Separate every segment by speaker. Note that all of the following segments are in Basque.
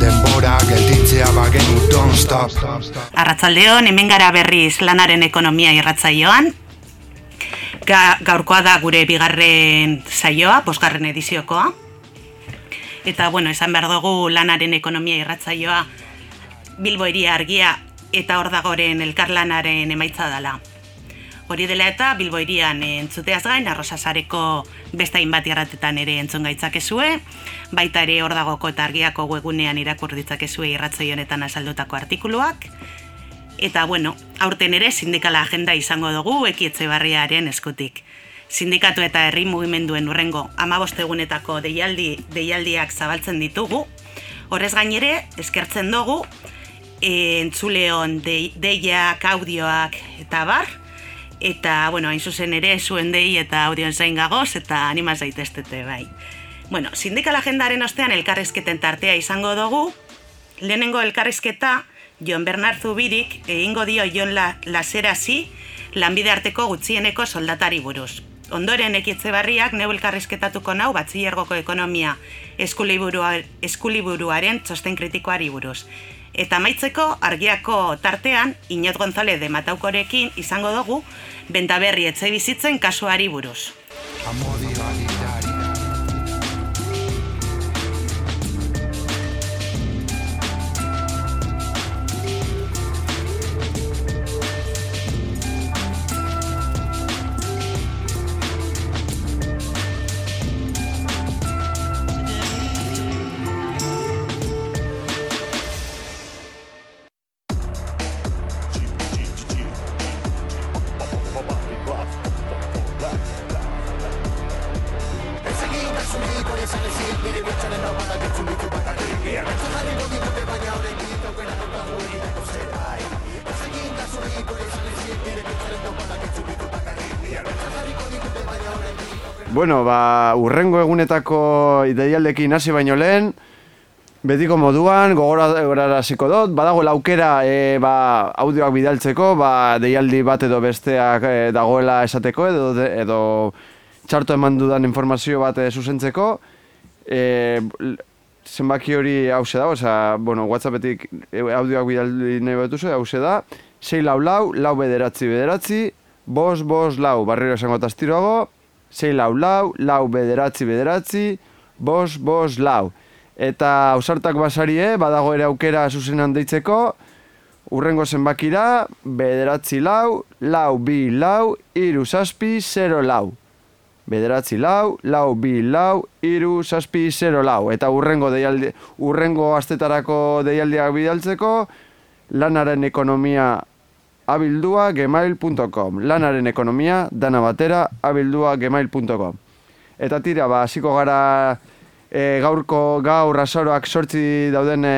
Speaker 1: Denbora gelditzea bagenu don't stop.
Speaker 2: Arratzaldeon, hemen gara berriz lanaren ekonomia irratzaioan. Ga, gaurkoa da gure bigarren saioa, bosgarren ediziokoa. Eta, bueno, esan behar dugu lanaren ekonomia irratzaioa Bilbo argia eta hor dagoren elkarlanaren emaitza dela. Hori dela eta Bilbo irian entzuteaz gain, arrosasareko beste hainbat irratetan ere entzun gaitzakezue, baita ere hor dagoko eta argiako webunean irakur ditzakezue irratzoi honetan azaldutako artikuluak, Eta bueno, aurten ere sindikala agenda izango dugu ekietze barriaren eskutik. Sindikatu eta herri mugimenduen urrengo amabostegunetako deialdi, deialdiak zabaltzen ditugu. Horrez gainere, eskertzen dugu, e, entzuleon de, deiak, audioak eta bar. Eta, bueno, hain zuzen ere, zuen dei eta audioen zain gagoz, eta animaz daiteztete bai. Bueno, sindikala agendaren ostean elkarrezketen tartea izango dugu. Lehenengo elkarrezketa, Jon Bernard Zubirik egingo dio Jon la, Laserasi lanbide arteko gutxieneko soldatari buruz. Ondoren ekitze barriak neu elkarrizketatuko nau batziergoko ekonomia eskuliburu, eskuliburuaren txosten kritikoari buruz. Eta maitzeko argiako tartean Inot González de Mataukorekin izango dugu bentaberri etxe bizitzen kasuari buruz.
Speaker 1: Amodi
Speaker 3: Bueno, ba, urrengo egunetako ideialdekin hasi baino lehen, betiko moduan, gogora gogoraraziko dut, badago aukera e, ba, audioak bidaltzeko, ba, deialdi bat edo besteak e, dagoela esateko, edo, edo txarto eman dudan informazio bat e, zuzentzeko, e, zenbaki hori hause da, oza, bueno, whatsappetik audioak bidaldi nahi betuzu, hause da, 6 lau lau, lau bederatzi bederatzi, bos, bos, lau, barriro esango tastiroago, sei lau lau, lau bederatzi bederatzi, bos, bos, lau. Eta ausartak basarie, badago ere aukera zuzenan deitzeko, urrengo zenbakira, bederatzi lau, lau bi lau, iru zazpi, zero lau. Bederatzi lau, lau bi lau, iru zazpi, zero lau. Eta urrengo, deialdi, urrengo astetarako deialdiak bidaltzeko, lanaren ekonomia abildua gmail.com Lanaren ekonomia, dana batera, abildua gmail.com Eta tira, ba, hasiko gara e, gaurko gaur azoroak sortzi dauden e,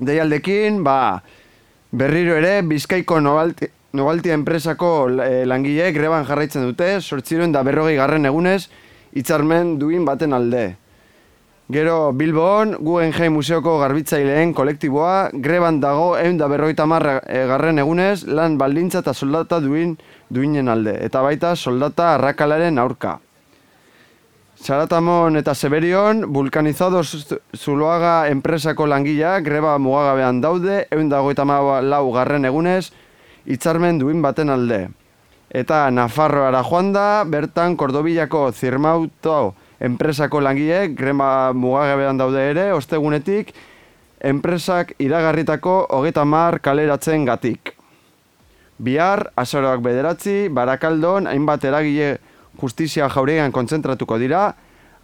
Speaker 3: deialdekin, ba, berriro ere, bizkaiko nobalti, nobaltia enpresako e, langileek greban jarraitzen dute, sortziroen da berrogei garren egunez, hitzarmen duin baten alde. Gero Bilbon, Guggenheim Museoko garbitzaileen kolektiboa, greban dago egun da berroita marra eh, garren egunez, lan baldintza eta soldata duin duinen alde, eta baita soldata arrakalaren aurka. Saratamon eta Seberion, vulkanizado zuloaga enpresako langila, greba mugagabean daude, egun dago eta lau garren egunez, hitzarmen duin baten alde. Eta Nafarroara joan da, bertan Kordobillako zirmauto, enpresako langileek grema mugagabean daude ere, ostegunetik, enpresak iragarritako hogeita mar kaleratzen gatik. Bihar, azoroak bederatzi, barakaldon, hainbat eragile justizia jauregan kontzentratuko dira,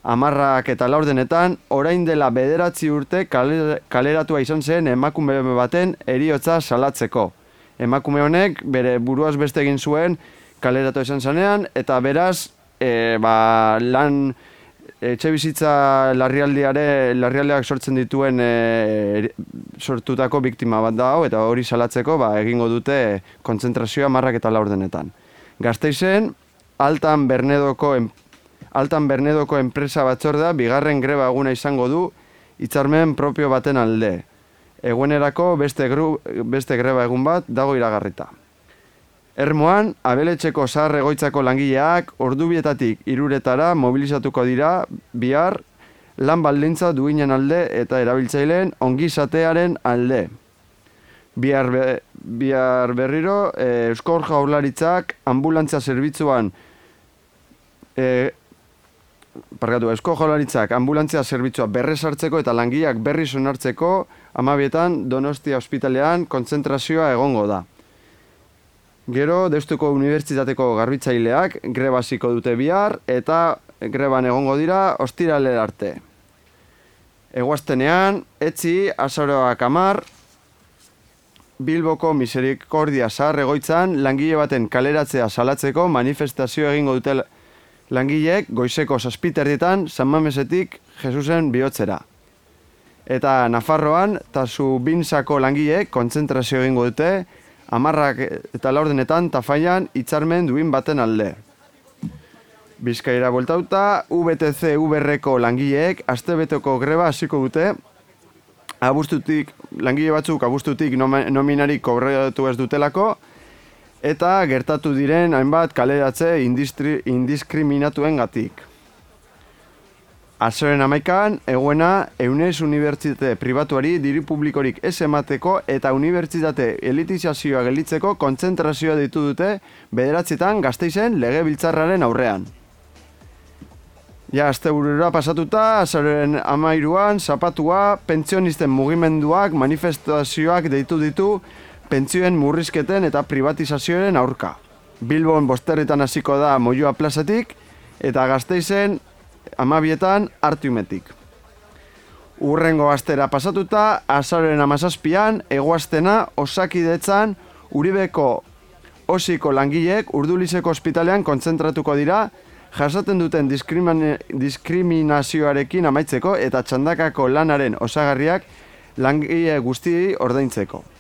Speaker 3: amarrak eta laurdenetan, orain dela bederatzi urte kaleratua izan zen emakume baten eriotza salatzeko. Emakume honek bere buruaz beste egin zuen kaleratu izan zanean, eta beraz, e, ba, lan etxe bizitza larrialdiare, larrialdiak sortzen dituen e, sortutako biktima bat da hau, eta hori salatzeko ba, egingo dute kontzentrazioa marrak eta laurdenetan. Gazteizen, altan Bernedoko, en, altan Bernedoko enpresa batzordea bigarren greba eguna izango du hitzarmen propio baten alde. Egunerako beste, gru, beste greba egun bat dago iragarrita. Ermoan, abeletxeko zahar egoitzako langileak ordubietatik iruretara mobilizatuko dira bihar lan baldintza duinen alde eta erabiltzaileen ongizatearen alde. Bihar, be, bihar berriro, e, Euskor Jaurlaritzak ambulantzia zerbitzuan e, Pargatu, Eusko Jaurlaritzak ambulantzia zerbitzua berrez hartzeko eta langileak berri sonartzeko amabietan Donostia Hospitalean kontzentrazioa egongo da. Gero, Deustuko Unibertsitateko garbitzaileak grebasiko dute bihar eta greban egongo dira ostirale arte. Egoaztenean, etzi, azaroak amar, Bilboko miserikordia zahar egoitzan langile baten kaleratzea salatzeko manifestazio egingo dute langileek goizeko saspiterdietan San Mamesetik Jesusen bihotzera. Eta Nafarroan, eta zu bintzako langileek kontzentrazio egingo dute amarrak eta laurdenetan tafaian hitzarmen duin baten alde. Bizkaira bueltauta, UBTC UBRko langileek astebeteko greba hasiko dute, abustutik, langile batzuk abustutik nominarik kobratu ez dutelako, eta gertatu diren hainbat kaleratze indiskriminatuen gatik. Azoren amaikan, eguena, Eunez Unibertsitate pribatuari diri publikorik ez emateko eta unibertsitate elitizazioa gelitzeko kontzentrazioa ditu dute bederatzetan gazteizen lege biltzarraren aurrean. Ja, azte burura pasatuta, azoren amairuan, zapatua, pentsionisten mugimenduak, manifestazioak deitu ditu, pentsioen murrizketen eta privatizazioaren aurka. Bilbon bosterretan hasiko da moioa plazatik, eta gazteizen amabietan hartiumetik. Urrengo astera pasatuta, azaren amazazpian, egoaztena osakidetzan Uribeko osiko langileek urdulizeko ospitalean konzentratuko dira, jasaten duten diskriminazioarekin amaitzeko eta txandakako lanaren osagarriak langile guztiei ordaintzeko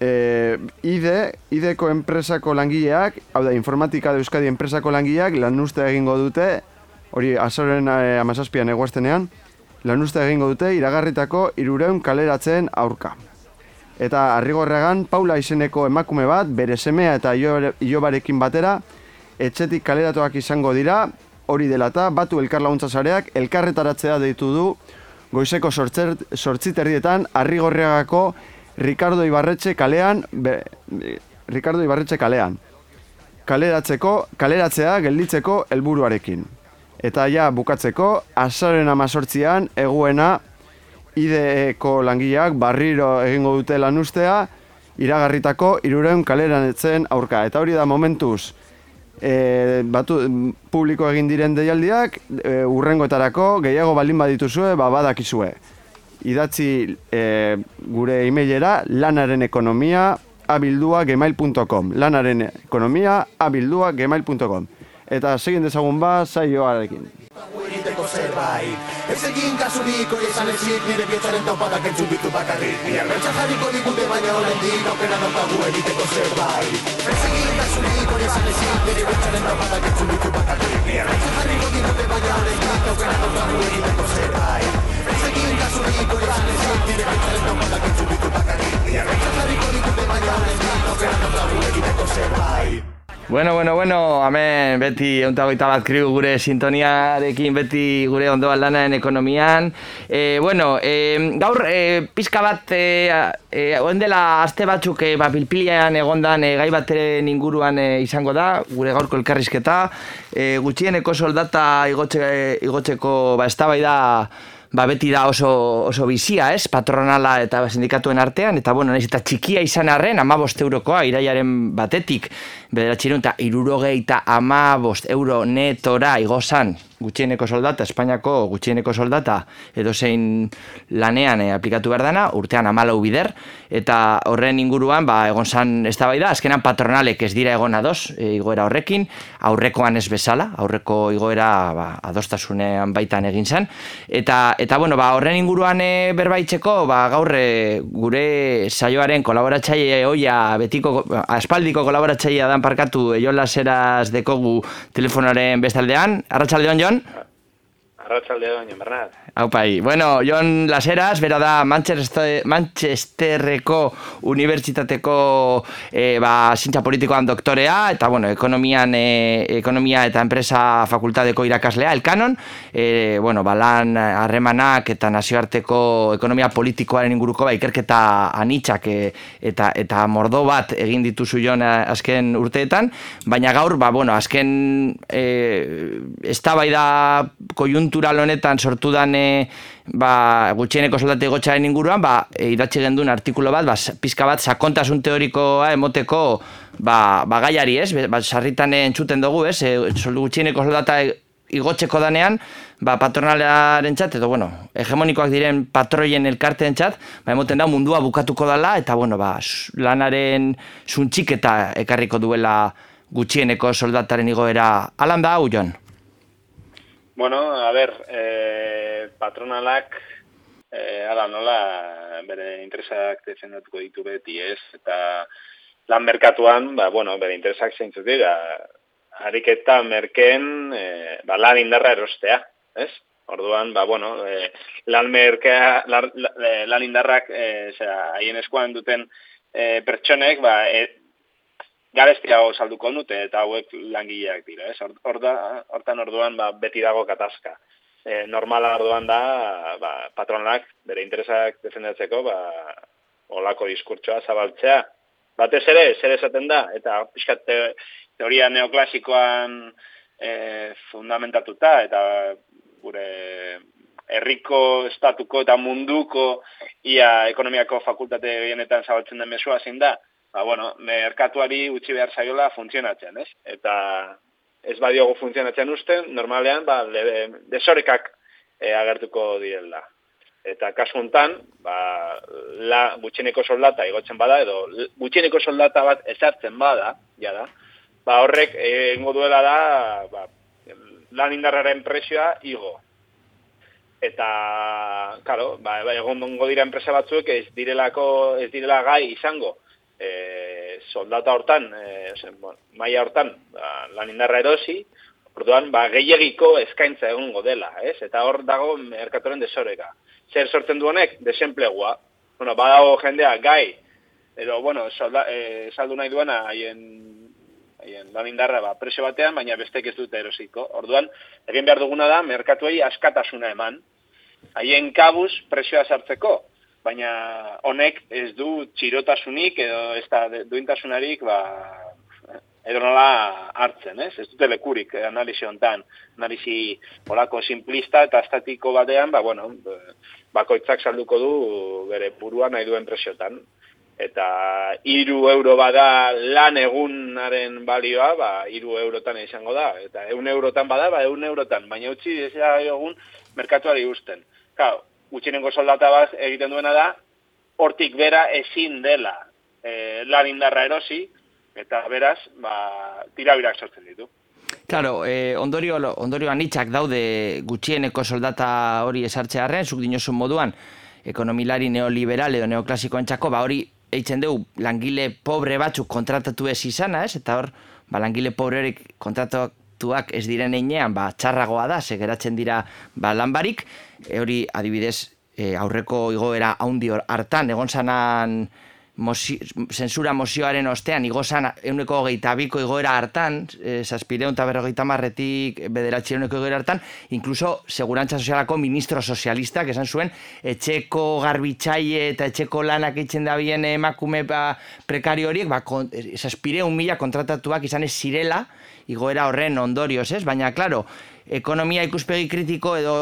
Speaker 3: e, IDE, IDEko enpresako langileak, hau da, informatika de Euskadi enpresako langileak, lan uste egingo dute, hori azoren e, amazazpian eguaztenean, lan uste egingo dute iragarritako irureun kaleratzen aurka. Eta arrigorregan, Paula izeneko emakume bat, bere semea eta ilobarekin batera, etxetik kaleratuak izango dira, hori dela eta batu elkar laguntza zareak, elkarretaratzea deitu du, goizeko sortziterrietan, arrigorreagako Ricardo Ibarretxe kalean, be, Ricardo Ibarretxe kalean. Kaleratzeko, kaleratzea gelditzeko helburuarekin. Eta ja bukatzeko, azaren amazortzian, eguena, ideeko langileak barriro egingo dute lan ustea, iragarritako irureun kaleran etzen aurka. Eta hori da momentuz, e, batu, publiko egin diren deialdiak, e, urrengoetarako, gehiago baldin badituzue, ba, badakizue idatzi e, gure emailera lanaren ekonomia abildua gmail.com lanaren ekonomia abildua gmail.com eta segin dezagun ba saioarekin. Ez egin kasurik hori esan ezik nire bietzaren taupadak entzun bitu bakarrik. Ni arretxa jarriko digute baina horren dik aukera daukagu egiteko zerbait. Ez egin kasurik hori esan ezik nire bietzaren taupadak entzun bitu bakarrik. Ni arretxa jarriko digute baina horren dik aukera daukagu egiteko zerbait Bueno, bueno, bueno, hemen beti euntagoita bat kriu gure sintoniarekin beti gure ondo aldanaen ekonomian. E, bueno, e, gaur e, pizka bat, e, e, oendela aste batzuk e, ba, pilpilean egondan e, gai bateren inguruan e, izango da, gure gaurko elkarrizketa. E, gutxieneko soldata igotxe, igotzeko ba, da ba, beti da oso, oso bizia, ez? Patronala eta sindikatuen artean, eta bueno, nahiz eta txikia izan arren, ama bost eurokoa, iraiaren batetik, bederatxerun, eta irurogei eta ama bost euro netora igozan,
Speaker 4: gutxieneko soldata, Espainiako gutxieneko soldata edo zein lanean eh, aplikatu behar dana, urtean amalau bider, eta horren inguruan, ba, egon zan ez da bai da, azkenan patronalek ez dira egon ados, e, igoera horrekin, aurrekoan ez bezala, aurreko igoera ba, adostasunean baitan egin zen, eta, eta bueno, ba, horren inguruan e, berbaitzeko, ba, gaur e, gure saioaren kolaboratzaile hoia betiko, aspaldiko kolaboratzailea dan parkatu, eiola zeraz dekogu telefonaren bestaldean, arratsaldeon Jon?
Speaker 5: Arratxaldeon, Jon Bernat.
Speaker 4: Bueno, Jon Laseras, bera da Manchester, Manchesterreko Unibertsitateko e, ba, zintza politikoan doktorea, eta bueno, ekonomian, e, ekonomia eta enpresa fakultadeko irakaslea, elkanon, e, bueno, balan harremanak eta nazioarteko ekonomia politikoaren inguruko ba, ikerketa anitzak e, eta, eta mordo bat egin dituzu Jon azken urteetan, baina gaur, ba, bueno, azken e, ez da bai da kojuntural honetan sortu dan e, ba, gutxieneko soldate gotxaren inguruan, ba, e, idatxe gendun artikulo bat, ba, pizka bat, sakontasun teorikoa emoteko ba, ba gaiari, ez? Ba, sarritan entzuten dugu, ez? E, gutxieneko soldata igotzeko danean, ba, patronalaren txat, edo, bueno, hegemonikoak diren patroien elkarteen txat, ba, emoten da mundua bukatuko dela, eta, bueno, ba, lanaren zuntxik eta ekarriko duela gutxieneko soldataren igoera. Alan da, hau, Jon?
Speaker 5: Bueno, a ber, e, patronalak e, ala nola bere interesak defendatuko ditu beti, ez? Eta lan merkatuan, ba, bueno, bere interesak zeintzut dira, harik eta merken e, ba, lan indarra erostea, ez? Orduan, ba, bueno, e, lan merkea, lan, lan indarrak, e, haien eskuan duten e, pertsonek, ba, e, garestiago salduko dute eta hauek langileak dira, ez? hortan orduan ba, beti dago katazka. E, normala orduan da, ba, patronak bere interesak defendatzeko, ba, olako diskurtsoa zabaltzea. Batez ere, zer esaten da, eta pixkat te, teoria neoklasikoan e, fundamentatuta, eta gure herriko estatuko eta munduko ia ekonomiako fakultate gehienetan zabaltzen den mesua zein da, ba, bueno, merkatuari utzi behar zaiola funtzionatzen, ez? Eta ez badiogu funtzionatzen usten, normalean, ba, desorekak e, agertuko direla. Eta kasu hontan, ba, la gutxieneko soldata igotzen bada, edo gutxieneko soldata bat ezartzen bada, ja da, ba, horrek egingo duela da, ba, lan indarraren presioa igo. Eta, claro, ba, egon dongo dira enpresa batzuek ez direlako, ez direla gai izango, e, soldata hortan, e, bueno, maia hortan, ba, lan indarra erosi, orduan, ba, gehiagiko eskaintza egongo dela, ez? Eta hor dago merkatoren desoreka. Zer sortzen duenek? Desemplegua. Bueno, badago jendea gai, edo, bueno, solda, e, saldu nahi duena haien haien lan indarra ba, presio batean, baina bestek ez dute erosiko. Orduan, egin behar duguna da, merkatuei askatasuna eman, haien kabuz presioa sartzeko baina honek ez du txirotasunik edo ez da duintasunarik ba, edo nola hartzen, ez? Ez dute lekurik analizi hontan, analizi olako simplista eta estatiko batean, ba, bueno, bakoitzak salduko du bere burua nahi duen presiotan. Eta iru euro bada lan egunaren balioa, ba, iru eurotan izango da. Eta eun eurotan bada, ba, eun eurotan. Baina utzi, ez egun, merkatuari usten. Claro, gutxinengo soldata bat egiten duena da, hortik bera ezin dela e, lan indarra erosi, eta beraz, ba, tirabirak sortzen ditu.
Speaker 4: Claro, eh, ondorio, ondorio anitzak daude gutxieneko soldata hori esartzearen, zuk dinosun moduan, ekonomilari neoliberal edo neoklasiko entzako, ba hori eitzen dugu langile pobre batzuk kontratatu ez izana, ez? Eta hor, ba, langile pobrerik kontratatu tuak ez diren einean, ba, txarragoa da, segeratzen dira ba, lanbarik, e, hori adibidez e, aurreko igoera haundi hartan, egon zanan zensura mozioaren ostean, igozan euneko hogeita biko igoera hartan, e, zazpireun eta berrogeita marretik bederatxe euneko igoera hartan, inkluso segurantza sozialako ministro sozialistak esan zuen, etxeko garbitzaile eta etxeko lanak eitzen da bien emakume ba, prekario horiek, ba, zazpireun mila kontratatuak izan ez zirela, igoera horren ondorioz, ez? Baina, klaro, ekonomia ikuspegi kritiko edo,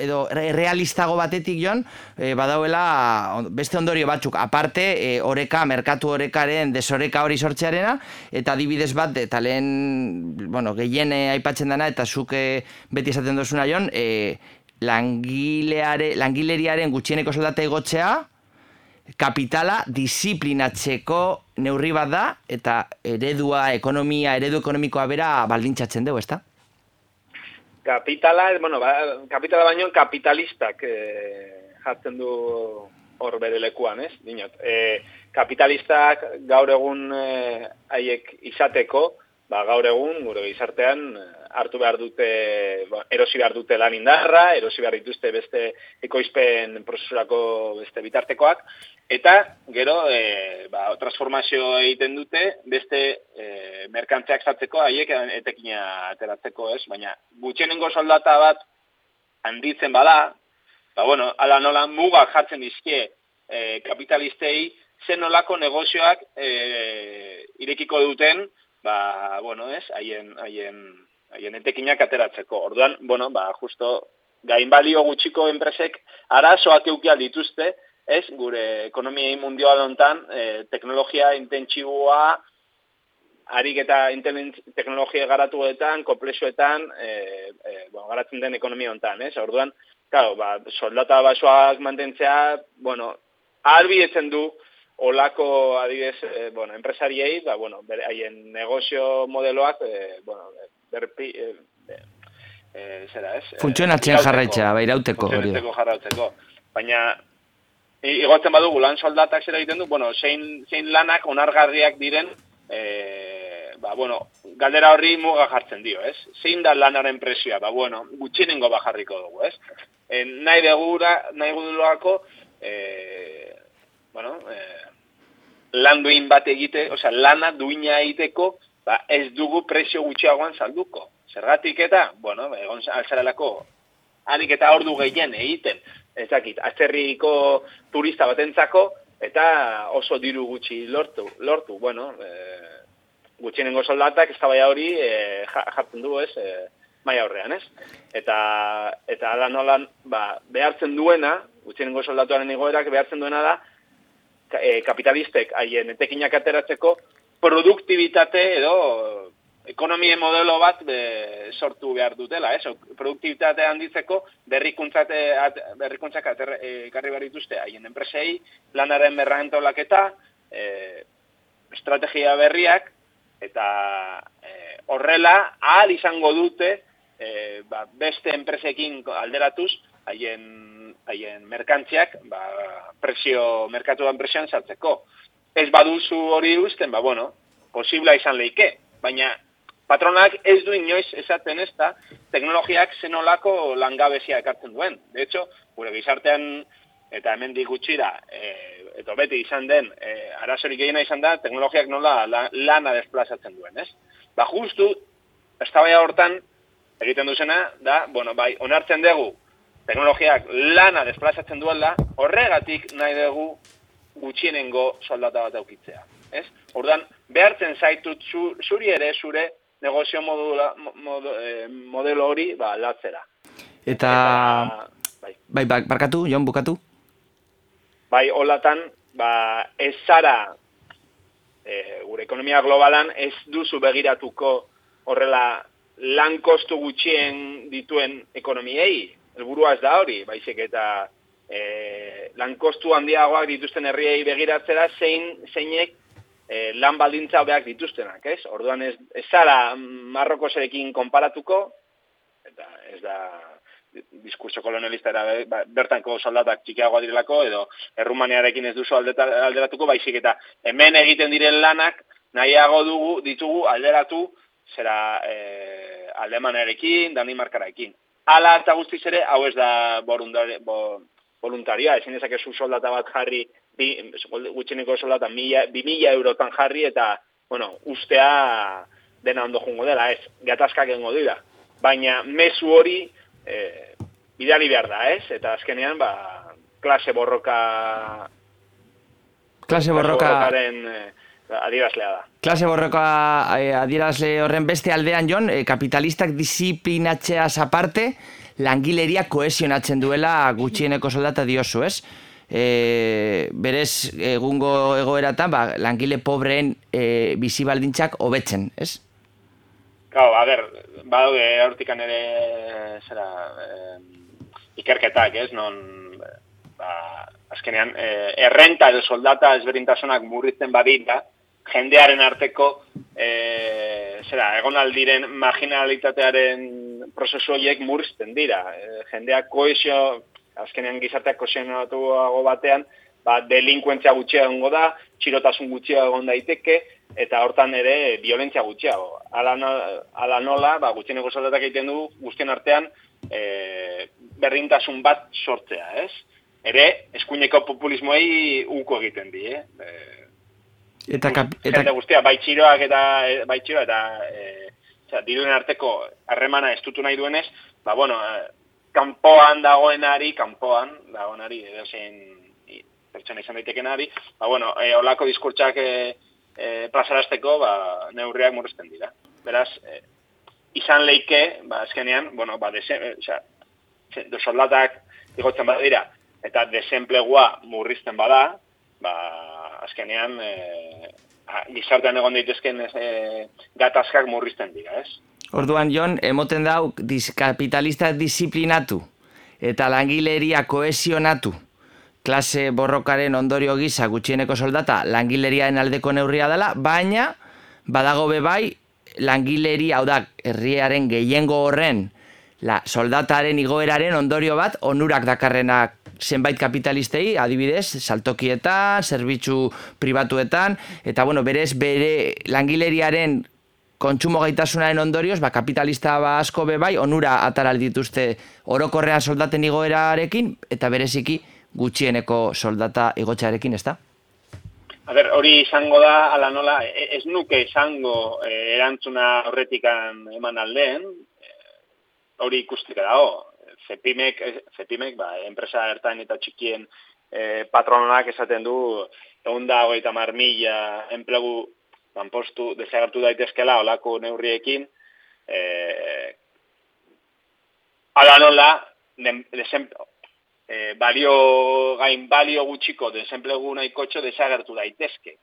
Speaker 4: edo realistago batetik joan, e, badauela beste ondorio batzuk, aparte, e, oreka, merkatu orekaren desoreka hori sortzearena, eta adibidez bat, eta lehen, bueno, gehien aipatzen dana, eta zuke beti esaten dozuna joan, e, langileare, langileriaren gutxieneko soldata egotzea, kapitala disiplinatzeko neurri bat da eta eredua ekonomia, eredu ekonomikoa bera baldintzatzen dugu, ezta?
Speaker 5: Kapitala, bueno, ba, kapitala baino kapitalistak eh, jartzen du hor bere lekuan, ez? Dinot, eh, kapitalistak gaur egun eh, haiek izateko, ba, gaur egun, gure gizartean, hartu behar dute, ba, erosi behar dute lan indarra, erosi behar dituzte beste ekoizpen prozesurako beste bitartekoak, eta gero e, ba, transformazio egiten dute beste e, merkantzeak zatzeko, haiek etekina ateratzeko, ez? Baina, gutxenengo soldata bat handitzen bala, ba, bueno, ala nola mugak jartzen dizkie e, kapitalistei, zen nolako negozioak e, irekiko duten, ba, bueno, ez, haien, haien, haien entekinak ateratzeko. Orduan, bueno, ba, justo, gain gutxiko enpresek arazoak eukial dituzte, ez, gure ekonomia mundial hontan, e, teknologia intentsiboa, harik eta teknologia garatuetan, komplexuetan, e, e, bueno, garatzen den ekonomia hontan, ez? Orduan, claro, ba, soldata basoak mantentzea, bueno, albietzen du, olako adibidez, e, bueno, enpresariei, ba, bueno, bere, haien negozio modeloak, e, bueno, berpi, e, e, zera, ez?
Speaker 4: Funtzionatzen jarraitza, bai irauteko.
Speaker 5: Funtzionatzeko jarraitzeko. Baina, igotzen badugu lan soldatak zera egiten du, bueno, zein, zein lanak onargarriak diren, e, ba, bueno, galdera horri muga jartzen dio, ez? Zein da lanaren presioa, ba, bueno, gutxinengo bajarriko dugu, ez? E, nahi degura, nahi gudulako, eh, bueno, eh, lan duin bat egite, osea, lana duina egiteko, ba, ez dugu presio gutxiagoan salduko. Zergatik eta, bueno, egon alzarelako, harik eta ordu gehien egiten, ez dakit, atzerriko turista batentzako, eta oso diru gutxi lortu, lortu, bueno, e, gutxienengo soldatak ez hori e, jartzen du, ez, e, mai aurrean, ez? Eta, eta ala nolan, ba, behartzen duena, gutxienengo soldatuaren igoerak behartzen duena da, e, kapitalistek haien etekinak ateratzeko produktibitate edo ekonomie modelo bat be, sortu behar dutela, ez? Produktibitate handitzeko berrikuntzate berrikuntzak e, ekarri behar dituzte haien enpresei, lanaren berrantolaketa, e, estrategia berriak eta e, horrela ahal izango dute e, ba, beste enpresekin alderatuz haien haien merkantziak, ba, presio, merkatuan presioan sartzeko. Ez baduzu hori usten, ba, bueno, posibla izan leike, baina patronak ez du inoiz esaten ez da, teknologiak zenolako langabezia ekartzen duen. De hecho, gure gizartean, eta hemen gutxira, e, eta beti izan den, e, arazorik gehiena izan da, teknologiak nola lana desplazatzen duen, ez? Ba, justu, ez hortan, egiten duzena, da, bueno, bai, onartzen dugu, teknologiak lana desplazatzen duela, horregatik nahi dugu gutxienengo soldata bat aukitzea. Ez? Ordan behartzen zaitut zu, zuri ere zure negozio modula, modo, eh, modelo hori ba, latzera.
Speaker 4: Eta, bai. bai, bai, barkatu, Jon, bukatu?
Speaker 5: Bai, holatan, ba, ez zara, e, gure ekonomia globalan, ez duzu begiratuko horrela lan kostu gutxien dituen ekonomiei, helburua ez da hori, baizik eta e, lan kostu handiagoak dituzten herriei begiratzera zein zeinek e, lan baldintza hobeak dituztenak, ez? Orduan ez, ez zara Marrokoserekin konparatuko, eta ez da diskurso kolonialista era ba, bertanko soldatak txikiagoa direlako, edo errumaniarekin ez duzu alderatuko, baizik eta hemen egiten diren lanak nahiago dugu, ditugu alderatu zera e, alemanarekin, danimarkararekin. Ala eta guztiz ere, hau ez da voluntaria, ezin dezakezu soldata bat jarri, bi, gutxeneko soldata, bi mila eurotan jarri, eta, bueno, ustea dena ondo jungo dela, ez, gatazkak engo dira. Baina, mezu hori, e, bidali behar da, ez, eta azkenean, ba, klase borroka...
Speaker 4: Klase borroka...
Speaker 5: Klase adierazlea da.
Speaker 4: Klase borrokoa eh, adierazle horren beste aldean, Jon, eh, kapitalistak disiplinatzeaz aparte, langileria kohesionatzen duela gutxieneko soldata diozu, ez? E, berez, egungo egoeratan, ba, langile pobreen e, bizi baldintzak hobetzen, ez?
Speaker 5: Gau, a ber, badaude hortikan ere, zera, eh, ikerketak, ez, non, ba, azkenean, eh, errenta edo soldata ezberdintasunak murrizten badira, jendearen arteko, eh, zera, egonaldiren marginalitatearen prozesu horiek murrizten dira. Eh, jendeak koesio, azkenean gizarteak koesionatuago batean, ba, delinkuentzia gutxia egongo da, txirotasun gutxia egon daiteke, eta hortan ere violentzia gutxiago. Ala, ala nola, ba, gutxieneko soldatak egiten du, guztien artean, e, berdintasun bat sortzea, ez? Ere, eskuineko populismoei uko egiten di, eh? E,
Speaker 4: eta, kap,
Speaker 5: eta... Jende guztia, bai txiroak eta, e, bai txiroak eta e, diruen arteko harremana estutu nahi duenez, ba, bueno, e, kanpoan dagoenari, kanpoan dagoenari, edo zein pertsona izan daitekenari, ba, bueno, e, olako diskurtsak e, e, plazarazteko, ba, neurriak murrizten dira. Beraz, e, izan leike, ba, azkenean, bueno, ba, dese, e, oza, de soldatak igotzen badira, eta desemplegua murrizten bada, ba, azkenean, e, gizartean egon daitezken e, gatazkak murrizten dira, ez?
Speaker 4: Orduan, Jon, emoten dau, kapitalista disiplinatu eta langileria kohesionatu klase borrokaren ondorio gisa gutxieneko soldata langileriaen aldeko neurria dela, baina badago bebai langileria, hau da, herriaren gehiengo horren la soldataren igoeraren ondorio bat onurak dakarrenak zenbait kapitalistei, adibidez, saltokietan, zerbitzu pribatuetan, eta bueno, berez, bere langileriaren kontsumo gaitasunaren ondorioz, ba, kapitalista ba asko bebai, onura ataral dituzte orokorrean soldaten igoerarekin, eta bereziki gutxieneko soldata igotxarekin, ez da?
Speaker 5: A ber, hori izango da, ala nola, e, ez nuke izango e, erantzuna horretikan eman aldeen, hori ikustike dago. Zepimek, Zepimek, ba, enpresa ertain eta txikien e, patronak esaten du, egun da, hogeita marmila, enplegu, lanpostu, desagertu daitezkela, olako neurriekin, e, ala nola, e, balio gain balio gutxiko desenplegu nahikotxo desagertu daitezke.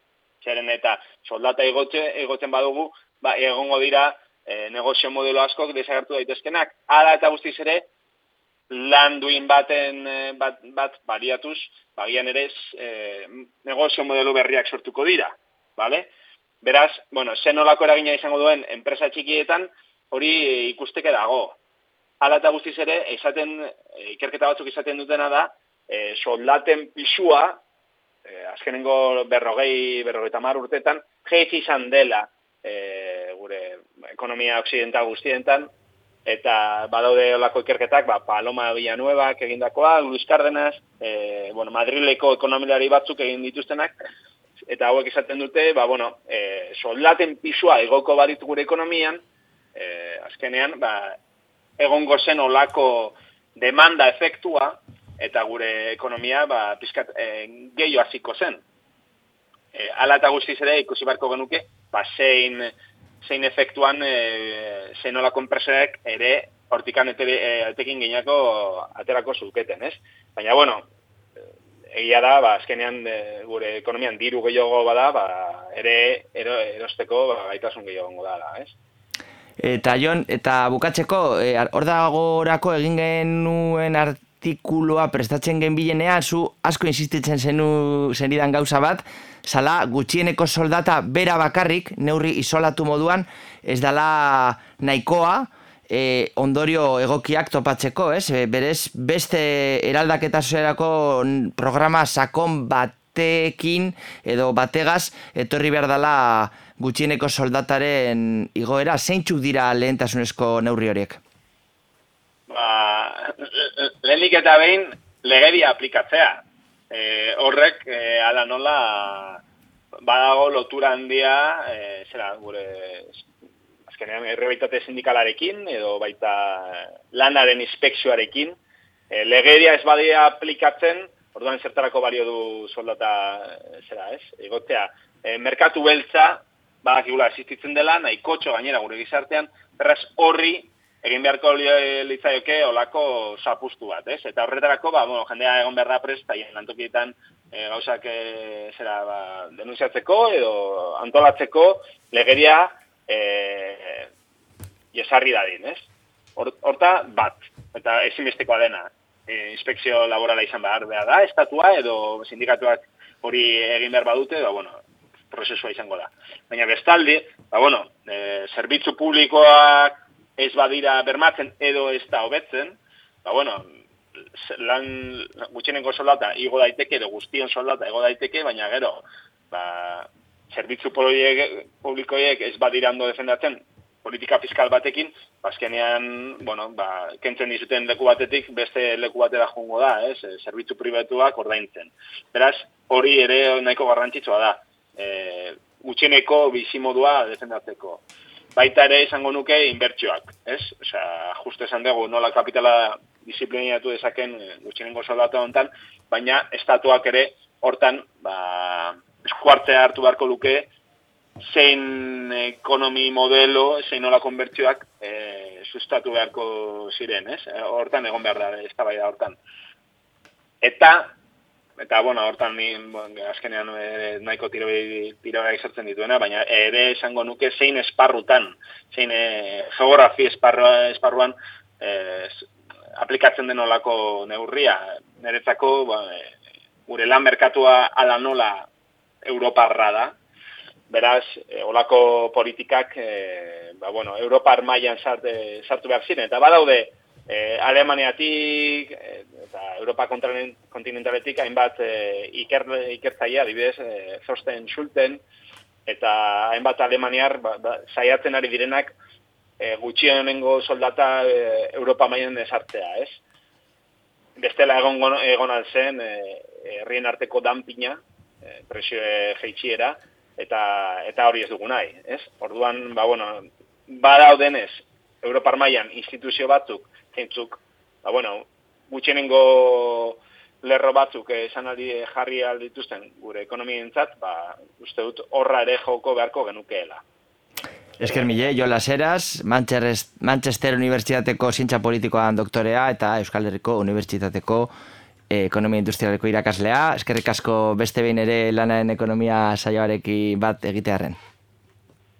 Speaker 5: Zeren eta soldata egotze, egotzen badugu, ba, egongo dira e, negozio modelo askok desagertu daitezkenak. Hala eta guztiz ere, lan duin baten e, bat, bat baliatuz, bagian ere e, negozio modelo berriak sortuko dira. Vale? Beraz, bueno, zen olako eragina izango duen enpresa txikietan, hori ikusteke dago ala eta guztiz ere, esaten, eh, ikerketa batzuk izaten dutena da, e, soldaten pisua, e, azkenengo berrogei, berrogei tamar urtetan, jeitz izan dela e, gure ekonomia occidental guztientan, eta badaude olako ikerketak, ba, Paloma Villanueva egindakoa, Luis Cárdenas, e, bueno, Madrileko ekonomilari batzuk egin dituztenak, eta hauek izaten dute, ba, bueno, e, soldaten pisua egoko baditu gure ekonomian, e, azkenean, ba, egongo zen olako demanda efektua eta gure ekonomia ba, pizkat, e, gehiago hasiko zen. E, ala eta guztiz ere ikusi barko genuke, ba, zein, zein efektuan e, zein olako enpresaek ere hortikan etekin e, geinako aterako zulketen, ez? Baina, bueno, egia da, ba, azkenean e, gure ekonomian diru gehiago bada, ba, ere ero, erosteko ba, gaitasun gehiago da, ez?
Speaker 4: Eta Jon, eta bukatzeko, e, hor dagorako egin genuen artikuloa prestatzen gen bilenean, zu asko insistitzen zenu zenidan gauza bat, zala gutxieneko soldata bera bakarrik, neurri isolatu moduan, ez dala nahikoa, e, ondorio egokiak topatzeko, ez? Berez, beste eraldaketa zerako programa sakon batekin edo bategaz, etorri behar dela gutxieneko soldataren igoera, zeintzuk dira lehentasunezko neurri horiek?
Speaker 5: Ba, lehenik eta behin legedia aplikatzea. E, horrek, e, ala nola, badago lotura handia, e, zera, gure, azkenean, errebaitate sindikalarekin, edo baita lanaren inspekzioarekin, e, legedia ez badia aplikatzen, orduan zertarako balio du soldata, zera, ez? Egotea, e, merkatu beltza, badakigula existitzen dela, nahi kotxo gainera gure gizartean, beraz horri egin beharko li- litzaioke olako zapustu bat, ez? Eta horretarako, ba, bueno, jendea egon behar da presta, hien lantokietan e, gauzak e, zera, ba, denunziatzeko edo antolatzeko legeria e, jesarri dadin, ez? Hor- Horta, bat, eta ezinbestekoa dena, e, inspekzio laborala izan behar behar da, estatua edo sindikatuak hori egin behar badute, ba, bueno, prozesua izango da. Baina bestaldi, ba, bueno, e, zerbitzu publikoak ez badira bermatzen edo ez da hobetzen, ba, bueno, lan gutxienengo soldata igo daiteke edo guztion soldata igo daiteke, baina gero, ba, zerbitzu publikoiek, ez badira ondo defendatzen politika fiskal batekin, bazkenean, bueno, ba, kentzen dizuten leku batetik beste leku batera joango da, ez? E, zerbitzu pribatuak ordaintzen. Beraz, hori ere nahiko garrantzitsua da. E, gutxieneko bizimodua defendatzeko. Baita ere izango nuke inbertsioak, ez? Osea, justu esan dugu nola kapitala disiplinatu dezaken e, gutxienengo soldata hontan, baina estatuak ere hortan, ba, eskuartzea hartu beharko luke zein ekonomi modelo, zein nola konbertsioak e, sustatu beharko ziren, ez? E, hortan egon behar da, eztabaida hortan. Eta, eta bueno, hortan ni, bueno, azkenean e, nahiko tirobe izartzen dituena, baina ere esango nuke zein esparrutan, zein e, geografi esparru, esparruan e, s- aplikatzen den olako neurria. Niretzako, ba, e, gure lan merkatua ala nola Europarra da, Beraz, e, olako politikak, e, ba, bueno, Europar mailan sart, e, sartu behar ziren. Eta badaude, e, Alemaniatik e, eta Europa kontinentaletik hainbat e, iker, ikertzaia, adibidez, e, Thorsten Schulten, eta hainbat Alemaniar ba, ba, saiatzen ari direnak e, gutxienengo soldata e, Europa mailan esartzea, ez? Bestela egon, egon alzen e, herrien arteko danpina, e, presio jeitsiera, eta eta hori ez dugu nahi, ez? Orduan, ba bueno, badaudenez Europar mailan instituzio batzuk, zeintzuk, ba bueno, gutxienengo lerro batzuk esan aldi jarri aldituzten gure ekonomientzat, ba uste dut horra ere joko beharko genukeela.
Speaker 4: Esker mile, jo Laseras, Manchester, Manchester Unibertsitateko Zientza Politikoan doktorea eta Euskal Herriko Unibertsitateko eh, Ekonomia Industrialeko irakaslea. Eskerrik asko beste behin ere lanaren ekonomia saioarekin bat egitearren.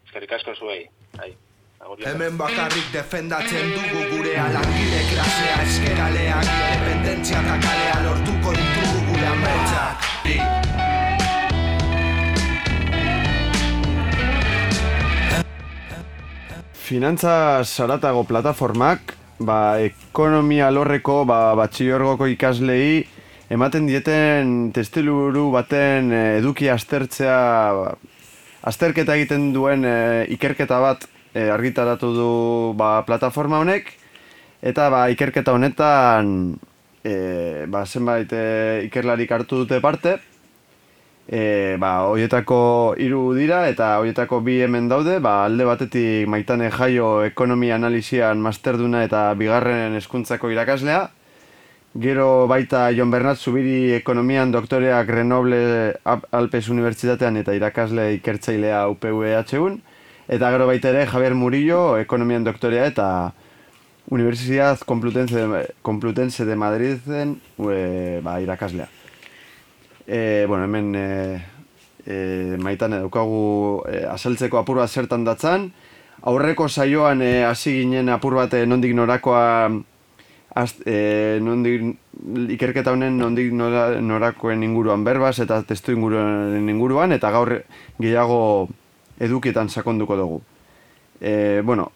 Speaker 5: Eskerrik asko zuei. Bai.
Speaker 1: Hemen bakarrik defendatzen dugu gure langile klasea eskeraleak Independentzia eta kalea lortuko ditugu gure ametsak.
Speaker 3: Finantza zaratago plataformak, ba, ekonomia lorreko ba, batxiorgoko ikaslei ematen dieten testiluru baten eh, eduki aztertzea, ba, azterketa egiten duen eh, ikerketa bat eh, argitaratu du ba, plataforma honek, eta ba, ikerketa honetan eh, ba, zenbait eh, ikerlarik hartu dute parte, E, ba, hoietako hiru dira eta hoietako bi hemen daude, ba, alde batetik maitane jaio ekonomia analizian masterduna eta bigarren hezkuntzako irakaslea. Gero baita Jon Bernat Zubiri ekonomian doktoreak Grenoble Alpes Unibertsitatean eta irakasle ikertzailea UPVH-un. Eta gero baita ere Javier Murillo ekonomian doktorea eta Universidad Complutense de, Complutense de Madriden e, ba, irakaslea. E, bueno, hemen e, e, maitan edukagu e, azaltzeko apur bat zertan datzan. Aurreko saioan e, hasi ginen apur bat e, nondik norakoa az, e, nondik, ikerketa honen nondik nora, norakoen inguruan berbaz eta testu inguruan inguruan eta gaur gehiago edukietan sakonduko dugu. E, bueno,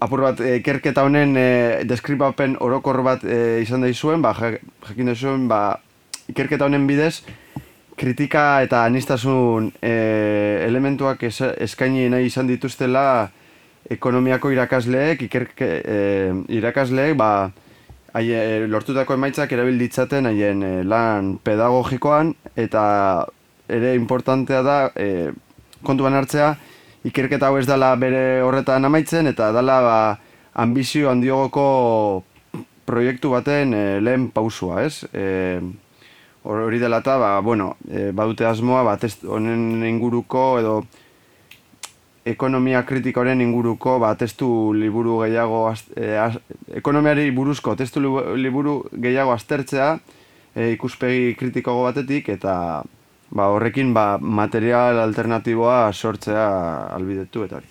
Speaker 3: apur bat e, ikerketa honen e, deskribapen orokor bat e, izan da izuen, ba, ja- jakin duzuen, ba, ikerketa honen bidez, kritika eta anistasun e, elementuak es, eskaini nahi izan dituztela ekonomiako irakasleek, ikerke, e, irakasleek, ba, haie, lortutako emaitzak erabil ditzaten haien e, lan pedagogikoan eta ere importantea da e, kontuan hartzea ikerketa hau ez dela bere horretan amaitzen eta dela ba, ambizio handiogoko proiektu baten e, lehen pausua, ez? E, Hor- Hori dela eta, ba, bueno, e, badute asmoa, ba, test, honen inguruko edo ekonomia kritikoaren inguruko ba, testu liburu gehiago az- e, az- ekonomiari buruzko testu libu- liburu gehiago aztertzea e, ikuspegi kritikoago batetik eta ba, horrekin ba, material alternatiboa sortzea albidetu eta hori.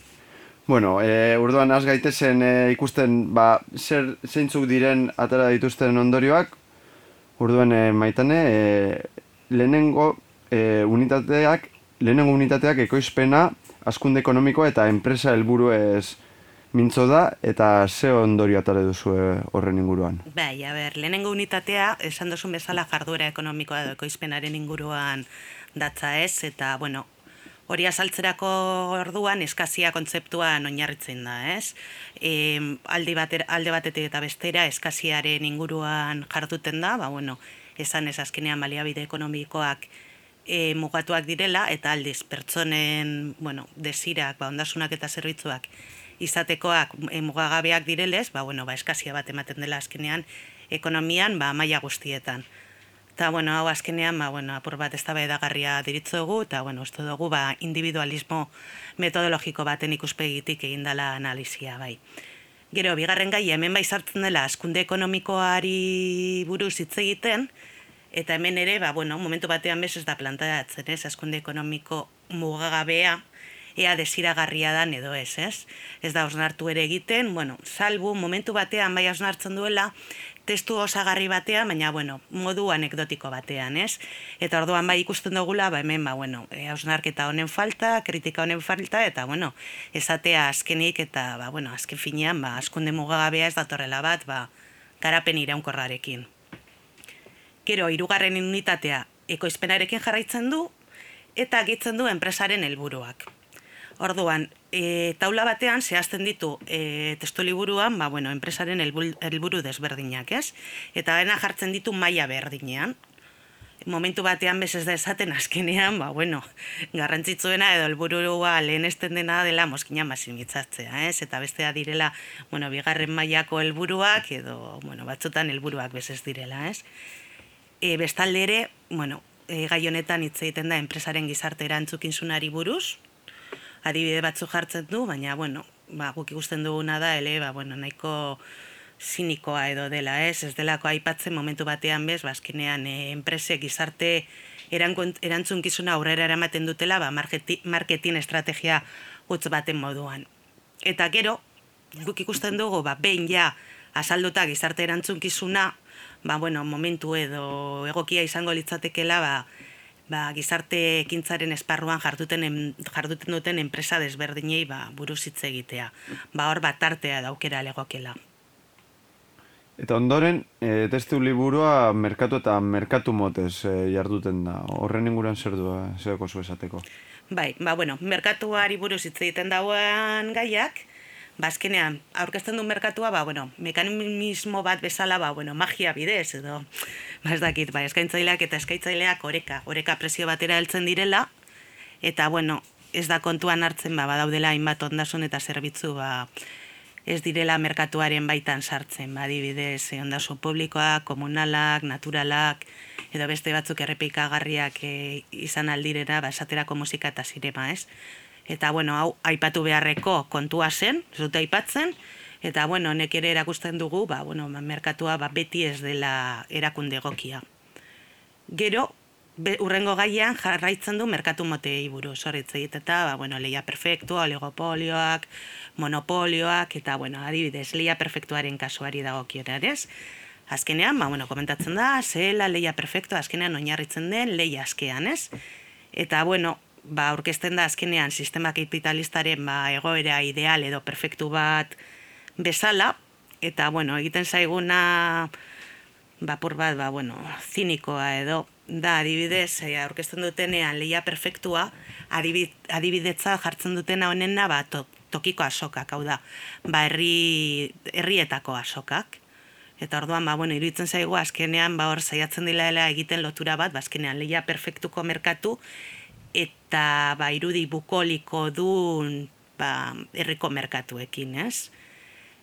Speaker 3: Bueno, e, urduan az gaitezen e, ikusten ba, zer zeintzuk diren atera dituzten ondorioak, Orduan e, maitane, e, lehenengo e, unitateak, lehenengo unitateak ekoizpena, askunde ekonomikoa eta enpresa helburuez mintzo da, eta ze ondorio atare duzu horren inguruan.
Speaker 2: Bai, a ber, lehenengo unitatea, esan duzun bezala jarduera ekonomikoa edo ekoizpenaren inguruan datza ez, eta, bueno, hori azaltzerako orduan eskazia kontzeptuan oinarritzen da, ez? E, alde, bater, alde batetik eta bestera eskaziaren inguruan jarduten da, ba, bueno, esan ez azkenean baliabide ekonomikoak e, mugatuak direla, eta aldiz pertsonen, bueno, desirak, ba, ondasunak eta zerbitzuak izatekoak e, mugagabeak direlez, ba, bueno, ba, eskazia bat ematen dela azkenean ekonomian ba, maila guztietan. Eta, bueno, hau azkenean, ba, bueno, apur bat ez edagarria diritzogu, eta, bueno, uste dugu, ba, individualismo metodologiko baten ikuspegitik egin dela analizia, bai. Gero, bigarren gai, hemen bai sartzen dela askunde ekonomikoari buruz hitz egiten, eta hemen ere, ba, bueno, momentu batean bez ez da plantatzen, ez, askunde ekonomiko mugagabea, ea desiragarria dan edo ez, ez? Ez da osnartu ere egiten, bueno, salbu momentu batean bai osnartzen duela, testu osagarri batean, baina, bueno, modu anekdotiko batean, ez? Eta orduan bai ikusten dugula, ba hemen, ba, bueno, e, hausnarketa honen falta, kritika honen falta, eta, bueno, esatea azkenik, eta, ba, bueno, azken finean, ba, askunde mugagabea ez datorrela bat, ba, garapen iraunkorrarekin. Gero, hirugarren unitatea ekoizpenarekin jarraitzen du, eta gitzen du enpresaren helburuak. Orduan, e, taula batean zehazten ditu e, testu liburuan, ba, bueno, enpresaren helburu desberdinak, ez? Eta dena jartzen ditu maila berdinean. Momentu batean bez ez da esaten azkenean, ba, bueno, garrantzitsuena edo helburua lehenesten dena dela moskina masimizzatzea, ez? Eta bestea direla, bueno, bigarren mailako helburuak edo, bueno, batzutan helburuak bez ez direla, ez? E, bestalde ere, bueno, e, gai honetan hitz egiten da enpresaren gizarte erantzukizunari buruz, adibide batzu jartzen du, baina, bueno, ba, guk ikusten duguna da, ele, ba, bueno, nahiko sinikoa edo dela, ez? Ez delako aipatzen momentu batean bez, bazkinean e, enpresek gizarte erantzunkizuna aurrera eramaten dutela, ba, marketi, marketing estrategia utz baten moduan. Eta gero, guk ikusten dugu, ba, behin ja azalduta gizarte erantzunkizuna, ba, bueno, momentu edo egokia izango litzatekela, ba, ba, gizarte ekintzaren esparruan jarduten, em- jarduten duten enpresa desberdinei ba, buruz hitz egitea. Ba, hor bat tartea daukera legokela.
Speaker 3: Eta ondoren, e, testu liburua merkatu eta merkatu motez e, jarduten da. Horren inguruan zer du, eh, zer zu esateko.
Speaker 2: Bai, ba, bueno, merkatuari buruz hitz egiten dauen gaiak, ba, azkenean, aurkezten du merkatua, ba, bueno, mekanismo bat bezala, ba, bueno, magia bidez, edo, ba, ez dakit, ba, eskaintzaileak eta eskaintzaileak oreka, oreka presio batera heltzen direla, eta, bueno, ez da kontuan hartzen, ba, badaudela hainbat ondasun eta zerbitzu, ba, ez direla merkatuaren baitan sartzen, ba, adibidez, eh, ondasun publikoak, komunalak, naturalak, edo beste batzuk errepikagarriak e, izan aldirera, ba, esaterako musika eta zinema, ez? Eta, bueno, hau, aipatu beharreko kontua zen, ez dute aipatzen, eta, bueno, honek ere erakusten dugu, ba, bueno, ba, merkatua ba, beti ez dela erakunde egokia. Gero, be, urrengo gaian jarraitzen du merkatu motei buruz, horretz eta, ba, bueno, leia perfektua, oligopolioak, monopolioak, eta, bueno, adibidez, leia perfektuaren kasuari dagokionean, ez? Azkenean, ba, bueno, komentatzen da, zela leia perfektua, azkenean oinarritzen den leia askean, ez? Eta, bueno, ba, aurkezten da azkenean sistema kapitalistaren ba, egoera ideal edo perfektu bat bezala, eta, bueno, egiten zaiguna bapur bat, ba, bueno, zinikoa edo, da, adibidez, eh, aurkezten dutenean leia perfektua, adibid, adibidetza jartzen dutena honena, ba, to, tokiko asokak, hau da, ba, herri, herrietako asokak. Eta orduan, ba, bueno, iruditzen zaigu, azkenean, ba, hor, saiatzen dela egiten lotura bat, ba, azkenean, leia perfektuko merkatu, eta, ba, irudi bukoliko dun, ba, herriko merkatuekin, ez?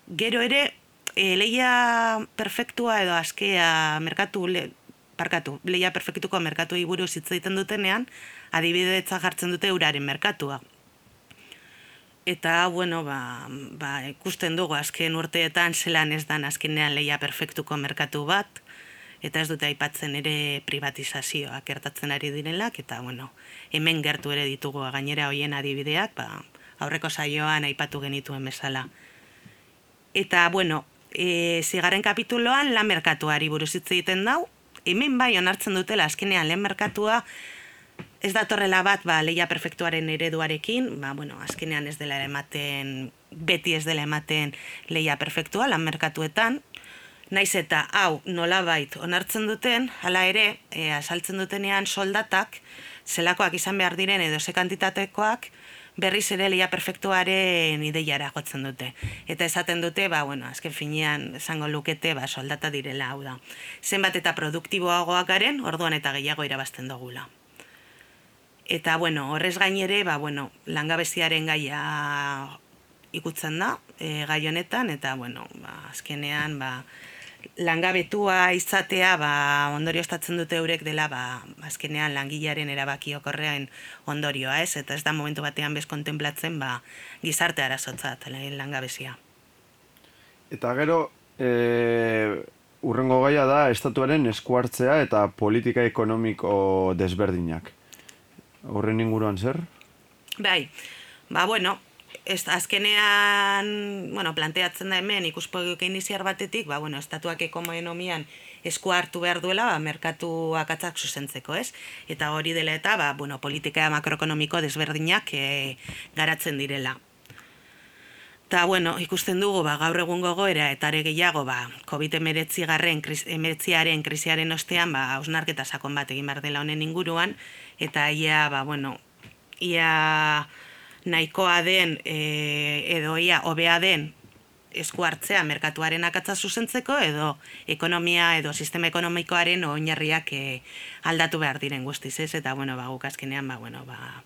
Speaker 2: Gero ere, e, leia perfektua edo askea merkatu le, parkatu, leia perfektuko merkatu buruz hitz egiten dutenean, adibidetza jartzen dute uraren merkatua. Eta, bueno, ba, ba, ikusten dugu azken urteetan zelan ez dan azkenean leia perfektuko merkatu bat, eta ez dute aipatzen ere privatizazioa gertatzen ari direlak, eta, bueno, hemen gertu ere ditugu gainera hoien adibideak, ba, aurreko saioan aipatu genituen bezala. Eta, bueno, e, zigaren kapituloan lan merkatuari buruz hitz egiten dau, hemen bai onartzen dutela azkenean lehen merkatua, ez datorrela bat ba, leia perfektuaren ereduarekin, ba, bueno, azkenean ez dela ematen, beti ez dela ematen leia perfektua lan merkatuetan, naiz eta hau nolabait onartzen duten, hala ere, e, asaltzen dutenean soldatak, zelakoak izan behar diren edo ze kantitatekoak, berriz ere leia perfektuaren ideiara gotzen dute. Eta esaten dute, ba, bueno, azken finean esango lukete, ba, soldata direla hau da. Zenbat eta produktiboagoak garen, orduan eta gehiago irabazten dugula. Eta, bueno, horrez gainere, ba, bueno, langabeziaren gaia ikutzen da, e, gai honetan, eta, bueno, ba, azkenean, ba, langabetua izatea, ba, ondorio estatzen dute eurek dela, ba, azkenean langilaren erabaki okorrean ondorioa, ez? Eta ez da momentu batean bez kontemplatzen, ba, gizarte arazotzat, langabezia.
Speaker 3: Eta gero, e, urrengo gaia da, estatuaren eskuartzea eta politika ekonomiko desberdinak horren inguruan zer?
Speaker 2: Bai, ba, bueno, ez, azkenean, bueno, planteatzen da hemen ikuspogik iniziar batetik, ba, bueno, estatuak ekonomian esku hartu behar duela, ba, merkatu akatzak zuzentzeko, ez? Eta hori dela eta, ba, bueno, politika makroekonomiko desberdinak e, garatzen direla. Eta, bueno, ikusten dugu, ba, gaur egun gogoera, eta ere gehiago, ba, COVID-19 garren, krisiaren ostean, ba, ausnarketa sakon bat egin behar dela honen inguruan, eta ia, ba, bueno, ia nahikoa den e, edo ia hobea den esku hartzea merkatuaren akatza zuzentzeko edo ekonomia edo sistema ekonomikoaren oinarriak e, aldatu behar diren guztiz ez? Eta bueno ba guk azkenean ba bueno ba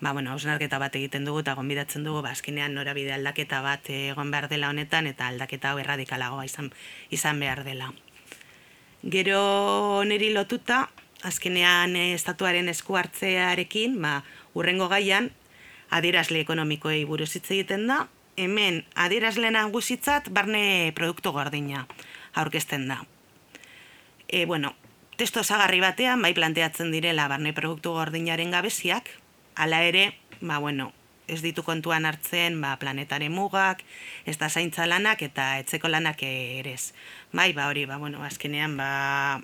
Speaker 2: ba bueno osnarketa bat egiten dugu eta gonbidatzen dugu ba azkenean norabide aldaketa bat egon behar dela honetan eta aldaketa hau erradikalagoa izan izan behar dela. Gero neri lotuta, azkenean estatuaren esku hartzearekin, ba, urrengo gaian, adierazle ekonomikoei buruz hitz egiten da, hemen adierazle nagusitzat barne produktu gordina aurkezten da. E, bueno, testo zagarri batean, bai planteatzen direla barne produktu gordinaren gabeziak, hala ere, ba, bueno, ez ditu kontuan hartzen ba, planetaren mugak, ez da zaintza lanak eta etzeko lanak ere ez. Bai, ba, hori, ba, bueno, azkenean, ba,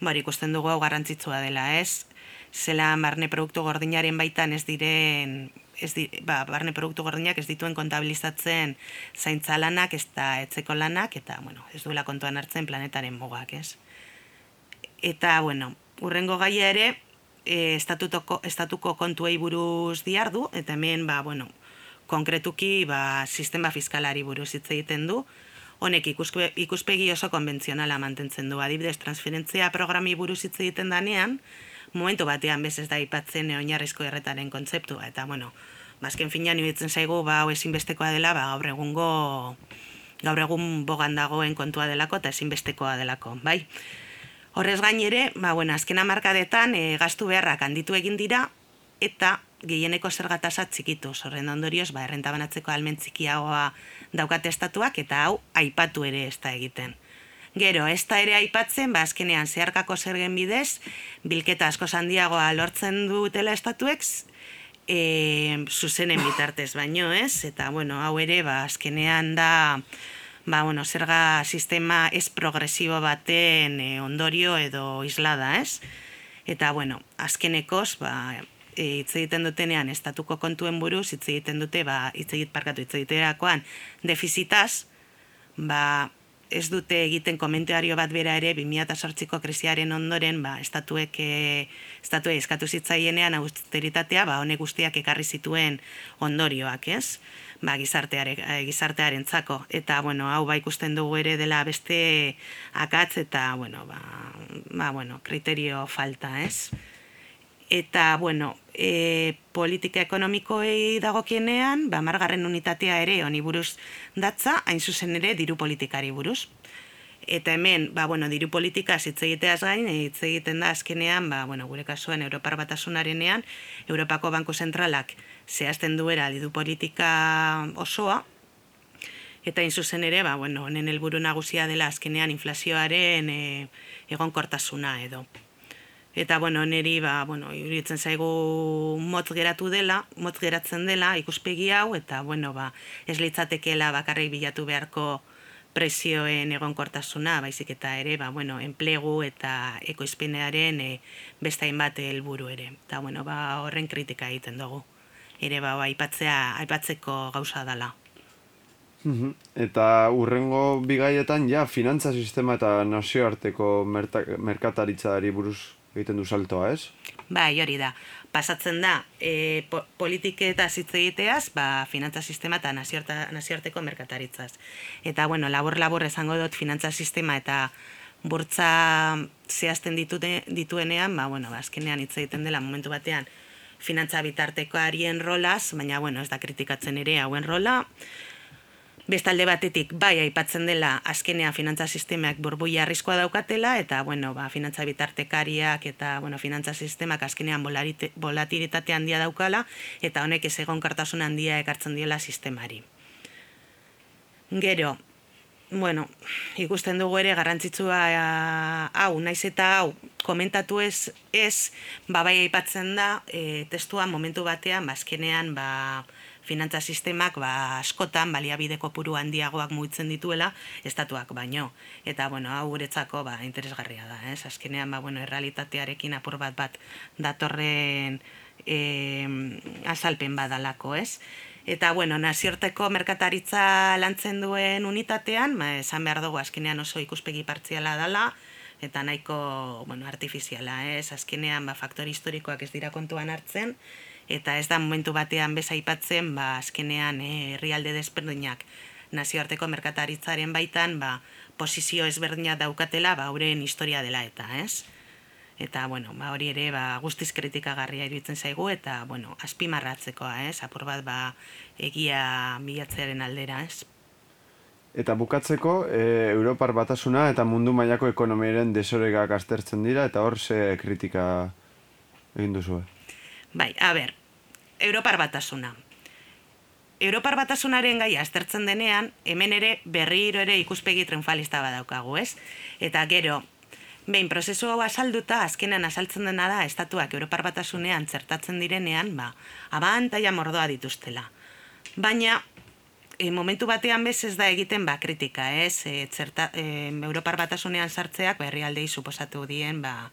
Speaker 2: Bar, ikusten dugu hau garrantzitsua dela, ez? Zela barne produktu gordinaren baitan ez diren, ez di, ba, barne produktu gordinak ez dituen kontabilizatzen zaintza lanak, ez da etzeko lanak, eta, bueno, ez duela kontuan hartzen planetaren mugak, ez? Eta, bueno, urrengo gaia ere, e, estatutuko, estatuko kontuei buruz diardu, eta hemen, ba, bueno, konkretuki, ba, sistema fiskalari buruz hitz egiten du, honek ikuspe, ikuspegi oso konbentzionala mantentzen du. Adibidez, transferentzia programi buruz hitz egiten danean, momentu batean bez ez da ipatzen oinarrizko erretaren kontzeptua. Eta, bueno, bazken finean iruditzen zaigu, ba, hau ezinbestekoa dela, ba, gaur egungo gaur egun bogan dagoen kontua delako eta ezinbestekoa delako, bai? Horrez gain ere, ba, bueno, azken amarkadetan e, gastu beharrak handitu egin dira, eta gehieneko zergatasa txikitu, horren ondorioz, ba, errenta banatzeko almen txikiagoa daukate estatuak, eta hau aipatu ere ez da egiten. Gero, ez da ere aipatzen, ba, azkenean zeharkako zergen bidez, bilketa asko handiagoa lortzen dutela estatuek, e, zuzenen bitartez baino, ez? Eta, bueno, hau ere, ba, azkenean da, ba, bueno, zerga sistema ez progresibo baten e, ondorio edo islada, ez? Eta, bueno, azkenekoz, ba, E, hitz egiten dutenean estatuko kontuen buruz hitz egiten dute ba hitz egit parkatu hitz egiterakoan defizitaz ba ez dute egiten komentario bat bera ere 2008ko krisiaren ondoren ba estatuek e, estatue eskatu zitzaienean austeritatea ba honek guztiak ekarri zituen ondorioak, ez? Ba gizarteare e, gizartearentzako eta bueno, hau ba ikusten dugu ere dela beste akatz eta bueno, ba, ba bueno, kriterio falta, ez? eta bueno, e, politika ekonomikoei dagokienean, ba margarren unitatea ere honi buruz datza, hain zuzen ere diru politikari buruz. Eta hemen, ba, bueno, diru politika hitz egiteaz gain, hitz egiten da azkenean, ba, bueno, gure kasuan Europar batasunarenean, Europako Banku Zentralak zehazten duera diru politika osoa, eta in zuzen ere, ba, bueno, honen helburu nagusia dela azkenean inflazioaren e, egonkortasuna edo. Eta, bueno, neri, ba, bueno, iruditzen zaigu motz geratu dela, motz geratzen dela, ikuspegi hau, eta, bueno, ba, ez litzatekela bakarrik bilatu beharko prezioen egonkortasuna, baizik eta ere, ba, bueno, enplegu eta ekoizpenearen e, beste hainbat helburu ere. Eta, bueno, ba, horren kritika egiten dugu. Ere, ba, aipatzea, aipatzeko gauza dela.
Speaker 3: Mhm. Eta urrengo bigaietan, ja, finantza sistema eta nazioarteko merkataritzari buruz egiten du saltoa, ez?
Speaker 2: Bai, hori da. Pasatzen da, e, po, politiketa hitz egiteaz, ba, finantza sistema eta nazioarteko merkataritzaz. Eta, bueno, labor-labor esango dut finantza sistema eta burtza zehazten ditute, dituenean, ba, bueno, ba, azkenean hitz egiten dela momentu batean finantza bitartekoarien rolaz, baina, bueno, ez da kritikatzen ere hauen rola, Bestalde batetik, bai, aipatzen dela azkenean finantza sistemak burbuia arriskoa daukatela, eta, bueno, ba, finantza bitartekariak eta, bueno, finantza sistemak azkenean volatilitate handia daukala, eta honek ez egon handia ekartzen diela sistemari. Gero, bueno, ikusten dugu ere garrantzitsua hau, naiz eta hau, komentatu ez, ez, ba, bai, aipatzen da, e, testua momentu batean, ba, azkenean, ba, finantza sistemak ba, askotan baliabide kopuru handiagoak mugitzen dituela estatuak baino. Eta bueno, hau guretzako ba, interesgarria da, ez? Azkenean ba, bueno, errealitatearekin apur bat bat datorren e, azalpen badalako, ez? Eta, bueno, naziorteko merkataritza lantzen duen unitatean, ba, esan behar dugu azkenean oso ikuspegi partziala dela, eta nahiko, bueno, artifiziala, ez? Azkenean, ba, faktor historikoak ez dira kontuan hartzen, eta ez da momentu batean bez aipatzen ba azkenean eh, herrialde desberdinak nazioarteko merkataritzaren baitan ba posizio ezberdina daukatela ba horren historia dela eta, ez? Eta bueno, ba hori ere ba guztiz kritikagarria iruditzen zaigu eta bueno, azpimarratzekoa, ez? Apur bat ba egia bilatzearen aldera, ez?
Speaker 3: Eta bukatzeko, e, Europar batasuna eta mundu mailako ekonomiaren desoregak aztertzen dira, eta hor ze kritika egin duzu.
Speaker 2: Bai, a ber, Europar batasuna. Europar batasunaren gai aztertzen denean, hemen ere berriro ere ikuspegi triunfalista badaukagu, ez? Eta gero, behin prozesu hau asalduta, azkenan asaltzen dena da, estatuak Europar batasunean zertatzen direnean, ba, abantaia mordoa dituztela. Baina, e, momentu batean bez ez da egiten ba, kritika, ez? E, zerta, e, Europar batasunean sartzeak, berri aldei suposatu dien, ba,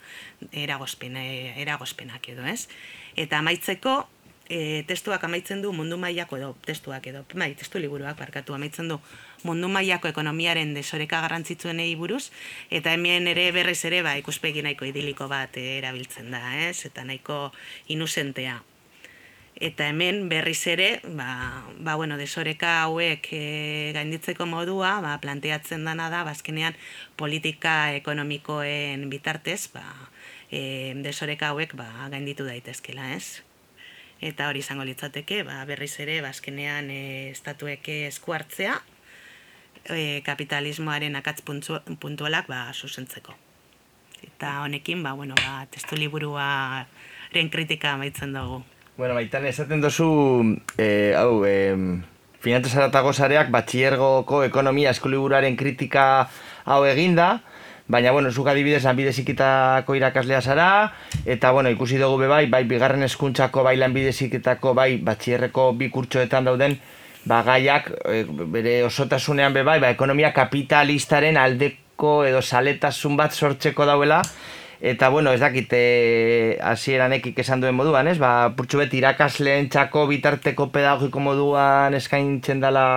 Speaker 2: eragozpen, e, eragozpenak edo, ez? Eta amaitzeko, e, testuak amaitzen du mundu mailako edo testuak edo bai testu liburuak barkatu amaitzen du mundu mailako ekonomiaren desoreka garrantzitsuenei buruz eta hemen ere berrez ere ba ikuspegi nahiko idiliko bat erabiltzen da ez eta nahiko inusentea eta hemen berriz ere ba, ba bueno desoreka hauek e, gainditzeko modua ba planteatzen dana da bazkenean ba, politika ekonomikoen bitartez ba E, desoreka hauek ba, gainditu daitezkela, ez? Eta hori izango litzateke, ba, berriz ere, bazkenean ba, e, estatuek eskuartzea, e, kapitalismoaren akatz puntualak ba, susentzeko. Eta honekin, ba, bueno, ba, testu liburua ren kritika amaitzen dugu.
Speaker 4: Bueno, baitan, esaten dozu, e, hau, e, finantzaz aratago zareak, batxiergoko ekonomia eskuliburaren kritika hau eginda, Baina, bueno, zuk adibidez, lanbide zikitako irakaslea zara, eta, bueno, ikusi dugu be bai, bigarren eskuntzako, bai, lanbide zikitako, bai, batxierreko bi kurtsoetan dauden, ba, gaiak, e, bere osotasunean be bai, ba, ekonomia kapitalistaren aldeko edo saletasun bat sortzeko dauela, eta, bueno, ez dakit, e, hasieran ekik esan duen moduan, ez, ba, purtsu beti irakasleen txako bitarteko pedagogiko moduan eskaintzen dela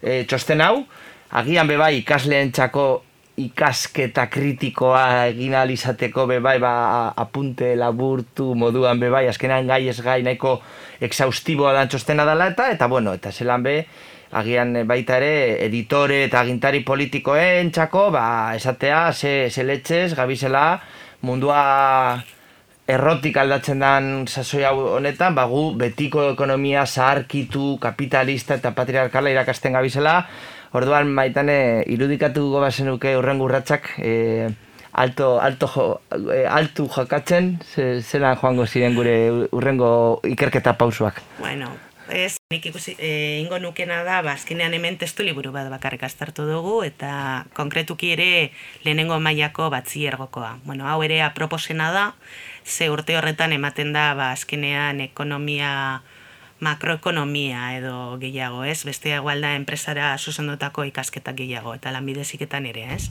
Speaker 4: e, txosten hau, agian be bai, ikasleen txako ikasketa kritikoa egin alizateko be bai ba, apunte laburtu moduan be bai azkenean gai ez gai nahiko exhaustiboa dan txostena dela eta eta bueno eta zelan be agian baita ere editore eta agintari politikoen txako ba esatea ze, ze letxez gabizela mundua errotik aldatzen dan sasoi hau honetan ba gu betiko ekonomia zaharkitu kapitalista eta patriarkala irakasten gabizela Orduan maitane irudikatu gobazenuke urrengo urratsak e, alto, alto, jo, e, altu jokatzen, ze, zelan joango ziren gure urrengo ikerketa pausuak.
Speaker 2: Bueno, ez, nik ikusi, e, ingo nukena da, bazkinean hemen testu liburu bat bakarrik aztertu dugu, eta konkretuki ere lehenengo mailako batziergokoa. Bueno, hau ere aproposena da, ze urte horretan ematen da, ba, azkenean ekonomia, makroekonomia edo gehiago, ez? Bestea da enpresara zuzendutako ikasketak gehiago, eta lanbideziketan ere, ez?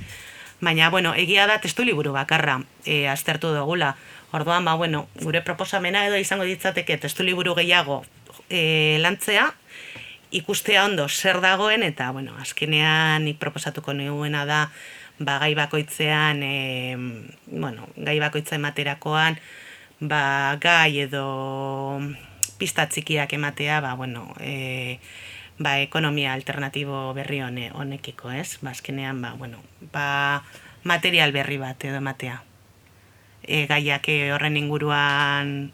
Speaker 2: Baina, bueno, egia da testu liburu bakarra e, aztertu dugula. Orduan, ba, bueno, gure proposamena edo izango ditzateke testu liburu gehiago e, lantzea, ikustea ondo zer dagoen, eta, bueno, azkenean nik proposatuko nuena da, ba, gai bakoitzean, e, bueno, gai bakoitzean materakoan, ba, gai edo pista txikiak ematea, ba, bueno, e, ba, ekonomia alternatibo berri hone, honekiko, ez? Ba, azkenean, ba, bueno, ba, material berri bat edo ematea. E, gaiak horren inguruan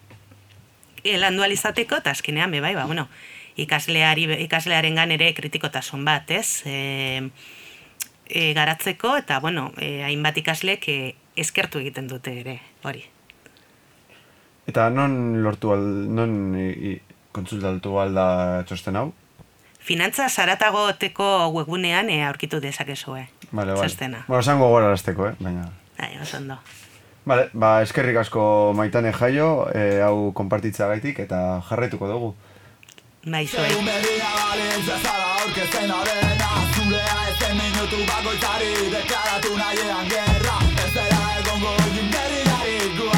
Speaker 2: e, landu alizateko, eta azkenean, bai, ba, bueno, ikasleari, ikaslearen ere kritikotasun bat, ez? E, e, garatzeko, eta, bueno, e, hainbat ikaslek e, eskertu egiten dute ere, hori.
Speaker 3: Eta non lortu al, non i, kontsultatu alda txosten hau?
Speaker 2: Finantza saratagoteko webunean e, aurkitu dezakezue.
Speaker 3: Vale, vale.
Speaker 2: Txostena.
Speaker 3: Bueno, zango gora eh? Baina...
Speaker 2: Bai, oso ondo.
Speaker 3: Vale, ba, eskerrik asko maitane jaio, e, hau konpartitza gaitik, eta jarraituko dugu.
Speaker 2: Bai, zoe.
Speaker 6: Zurea ezen minutu bakoitzari Deklaratu nahiean gerra Ez dela egongo jinberriari Gu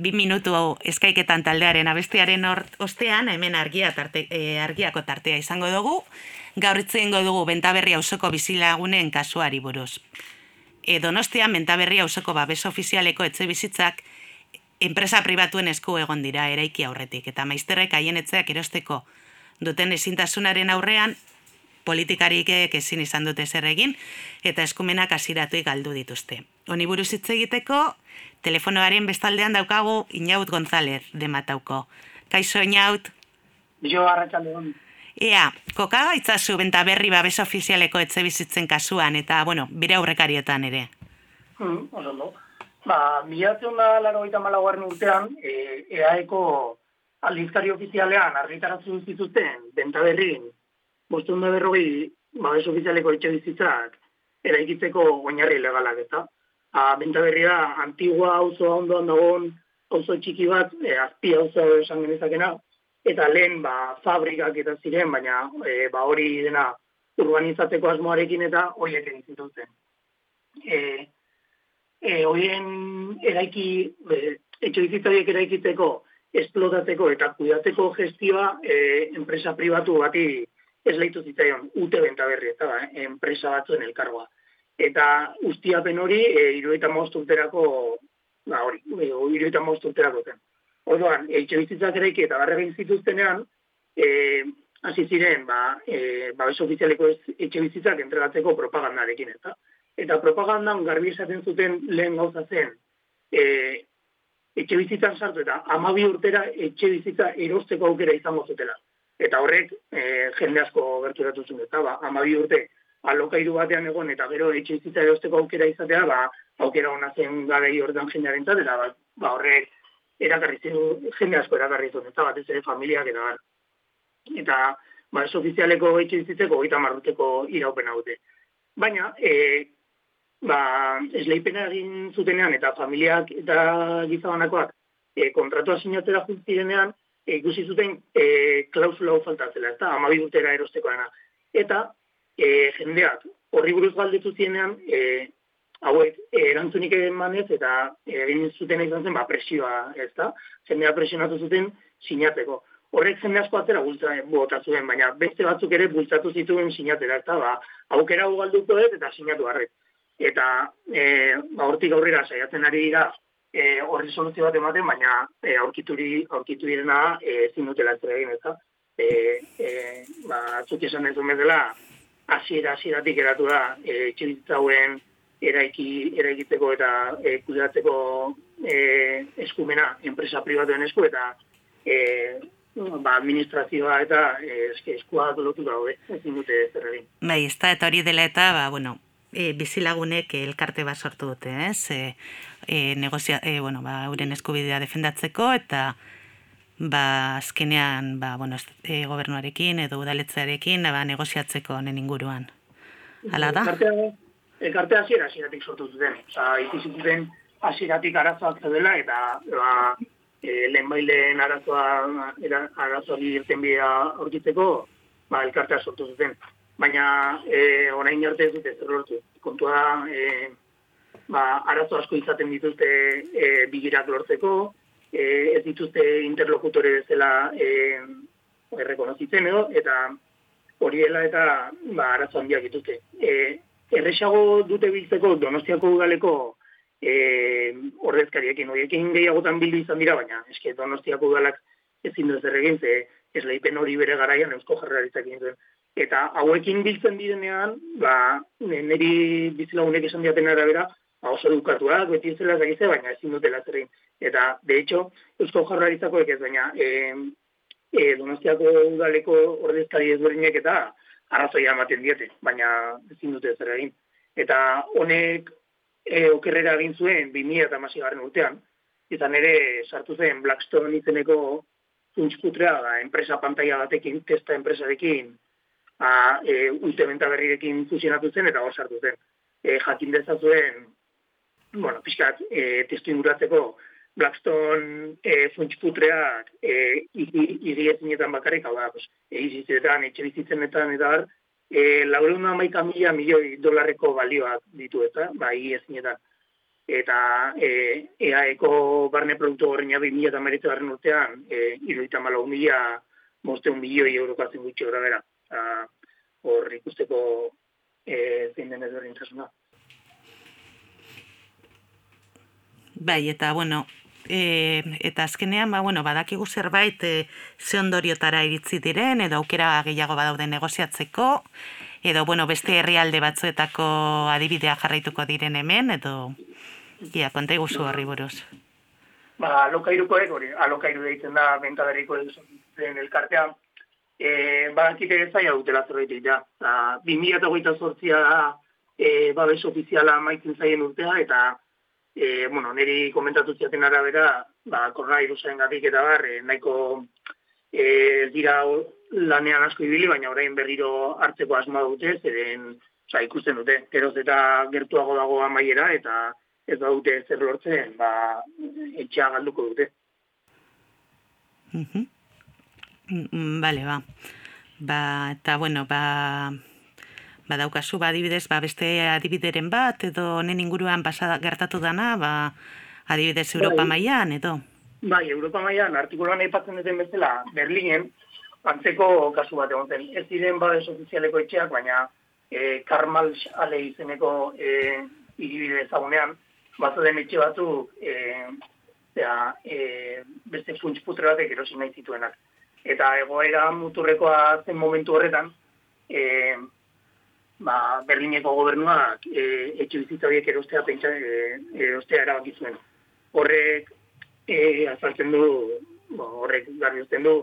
Speaker 2: bi minutu eskaiketan taldearen abestiaren ostean, hemen argia tarte, e, argiako tartea izango dugu, gaur hitz egingo dugu Bentaberri auzoko bizilagunen kasuari buruz. E, Donostia Bentaberri auzoko babes ofizialeko etxe bizitzak enpresa pribatuen esku egon dira eraiki aurretik eta maizterrek haien etxeak erosteko duten ezintasunaren aurrean politikarikek ezin izan dute zer egin eta eskumenak hasieratuik galdu dituzte. Honi buruz hitz egiteko telefonoaren bestaldean daukagu Inaut González de Matauko. Kaixo Inaut,
Speaker 7: Jo arratsalde on.
Speaker 2: ea, kokaga itzazu benta berri babes ofizialeko etxe bizitzen kasuan eta, bueno, bire aurrekarietan ere.
Speaker 7: Hmm, oso. Ba, milatzen da laro eta malagarren urtean, e, EAEko aldizkari ofizialean argitaratzen zituzten, benta berrin, bostun da berrogei, babes ofizialeko etxe bizitzak, eraikitzeko oinarri legalak, eta a, benta berria, antigua auzo ondoan dagoen, auzo txiki bat, e, azpi auzo esan genezakena, eta lehen ba, fabrikak eta ziren, baina e, ba, hori dena urbanizatzeko asmoarekin eta horiek egin zituzten. E, e, horien eraiki, e, etxe bizitzaiek eraikitzeko, esplotatzeko eta kudatzeko gestioa e, enpresa pribatu bati esleitu zitzaion, ute benta berri, eta ba, enpresa batzuen elkargoa. Eta ustiapen hori, e, irueta urterako, ba, hori, e, irueta urterako zen. Orduan, etxe bizitzak eraiki eta barra egin zituztenean, e, hasi ziren, ba, e, babes ofizialeko etxe bizitzak entregatzeko propagandarekin, eta eta propagandan garbi esaten zuten lehen gauza zen, e, etxe bizitzan sartu eta amabi urtera etxe bizitza erosteko aukera izango zutela. Eta horrek e, jende asko gerturatu zuen, eta ba, amabi urte alokairu batean egon eta gero etxe bizitza erosteko aukera izatea, ba, aukera hona zen garei horretan jendearen eta ba, ba, horrek erakarri zen, jende asko erakarri zuen, eta batez ere familiak eta bar. Eta, ba, ez ofizialeko etxe bizitzeko, gita marruteko iraupen haute. Baina, e, ba, esleipena egin zutenean eta familiak eta gizabanakoak e, kontratua sinatzera juntzirenean, e, ikusi zuten e, klausula hau faltatzela, eta amabi urtera erosteko dena. Eta e, jendeak horri buruz galdetu zienean, e, hauek e, erantzunik emanez eta egin zuten izan zen ba, presioa, ez da? Jendea presionatu zuten sinatzeko. Horrek jende asko atzera bultza, bota zuen, baina beste batzuk ere bultzatu zituen sinatera, ez da? Ba, aukera hau galduko dut eta sinatu harret eta e, ba, hortik aurrera saiatzen ari dira e, horri soluzio bat ematen, baina e, aurkituri, aurkitu direna e, ezin dutela ez egin, eta e, e, ba, esan ez dela, hasiera hasieratik eratu da, e, txilitzauen eraiki, eraikitzeko eta e, kudeatzeko e, eskumena enpresa pribatuen esku, eta e, ba, administrazioa eta e, eskua lotu daude, ezin dute zer egin.
Speaker 2: Bai, ez eta hori dela eta, ba, bueno, e, bizilagunek elkarte bat sortu dute, ez? E, e, negozia, e, bueno, ba, euren eskubidea defendatzeko eta ba, azkenean ba, bueno, e, gobernuarekin edo udaletzearekin ba, negoziatzeko honen inguruan. Hala da?
Speaker 7: Elkarte hasiera hasieratik sortu zuten. Osa, ikizituten hasieratik arazoak zeudela eta ba, e, lehenbailen arazoa, arazoa irten bidea aurkitzeko ba, elkartea sortu zuten baina e, orain arte ez dute zer Kontua e, ba, arazo asko izaten dituzte e, bigirak lortzeko, e, ez dituzte interlokutore bezala e, errekonozitzen edo, eta hori dela eta ba, arazo handiak dituzte. E, erresago dute biltzeko donostiako udaleko e, ordezkariekin, horiekin gehiagotan bildu izan dira, baina eske donostiako udalak ezin dut egin, ze ez lehipen hori bere garaian eusko jarraritzak egin Eta hauekin biltzen direnean, ba, niri bizilagunek esan diaten arabera, ba, oso dukatuak, beti zela zagize, baina ezin dutela zerrein. Eta, de hecho, Eusko Jarraritako ez, baina e, e, Donostiako udaleko ordezkari ezberdinek eta arrazoia ematen diete, baina ezin dute zerrein. Eta honek e, okerrera egin zuen 2000 eta garren urtean, eta nire sartu zen Blackstone izeneko funtskutrea, da, enpresa pantalla batekin, testa enpresarekin, a, e, ulte berrirekin fusionatu zen eta hor sartu zen. E, jakin dezazuen, bueno, pixkat, e, testu inguratzeko Blackstone e, funtsputreak e, iriezinetan bakarrik, hau da, pues, egizitzetan, etxe bizitzenetan eta har, e, laureun amaika mila milioi dolarreko balioak ditu eta, ba, igiezinetan. Eta e, EAEko barne produktu horreina bi mila meritze urtean, e, iruita malau mila, moste un milioi eurokatzen gutxi gora bera hor ikusteko e, zein den.
Speaker 2: Bai, eta bueno, e, eta azkenean, ba, bueno, badakigu zerbait e, ze ondoriotara iritzi diren, edo aukera gehiago badaude negoziatzeko, edo, bueno, beste herrialde batzuetako adibidea jarraituko diren hemen, edo, ia, konta iguzu horri buruz.
Speaker 7: Ba, alokairuko hori, alokairu deitzen da, bentadariko den elkartea, e, badakite ez zaila dutela zerbait egitea. Ba, 2008 zortzia da e, babes ofiziala maitzen zaien urtea, eta e, bueno, niri komentatu ziaten arabera, ba, koronavirusen gatik eta bar, e, nahiko e, dira lanean asko ibili, baina orain berriro hartzeko asmoa dute, zeren oza, ikusten dute, geroz eta gertuago dago amaiera, eta ez dute zer lortzen, ba, etxea galduko dute.
Speaker 2: Mm, Bale, ba. Ba, eta bueno, ba, ba daukazu, ba, adibidez, ba, beste adibideren bat, edo honen inguruan pasada gertatu dana, ba, adibidez Europa
Speaker 7: Bai.
Speaker 2: mailan edo.
Speaker 7: Bai, Europa mailan artikuluan aipatzen duten bezala, Berlinen, antzeko kasu bat egon zen. Ez ziren babes ofizialeko etxeak, baina e, Karmal ale izeneko e, iribide ezagunean, bazo den etxe batzuk e, zera, e, beste funts putre batek erosi nahi zituenak. Eta egoera muturrekoa zen momentu horretan, e, ba, Berlineko gobernuak e, etxe bizitza horiek erostea pentsa e, erostea erabaki zuen. Horrek e, azaltzen du, bo, horrek garbi uzten du,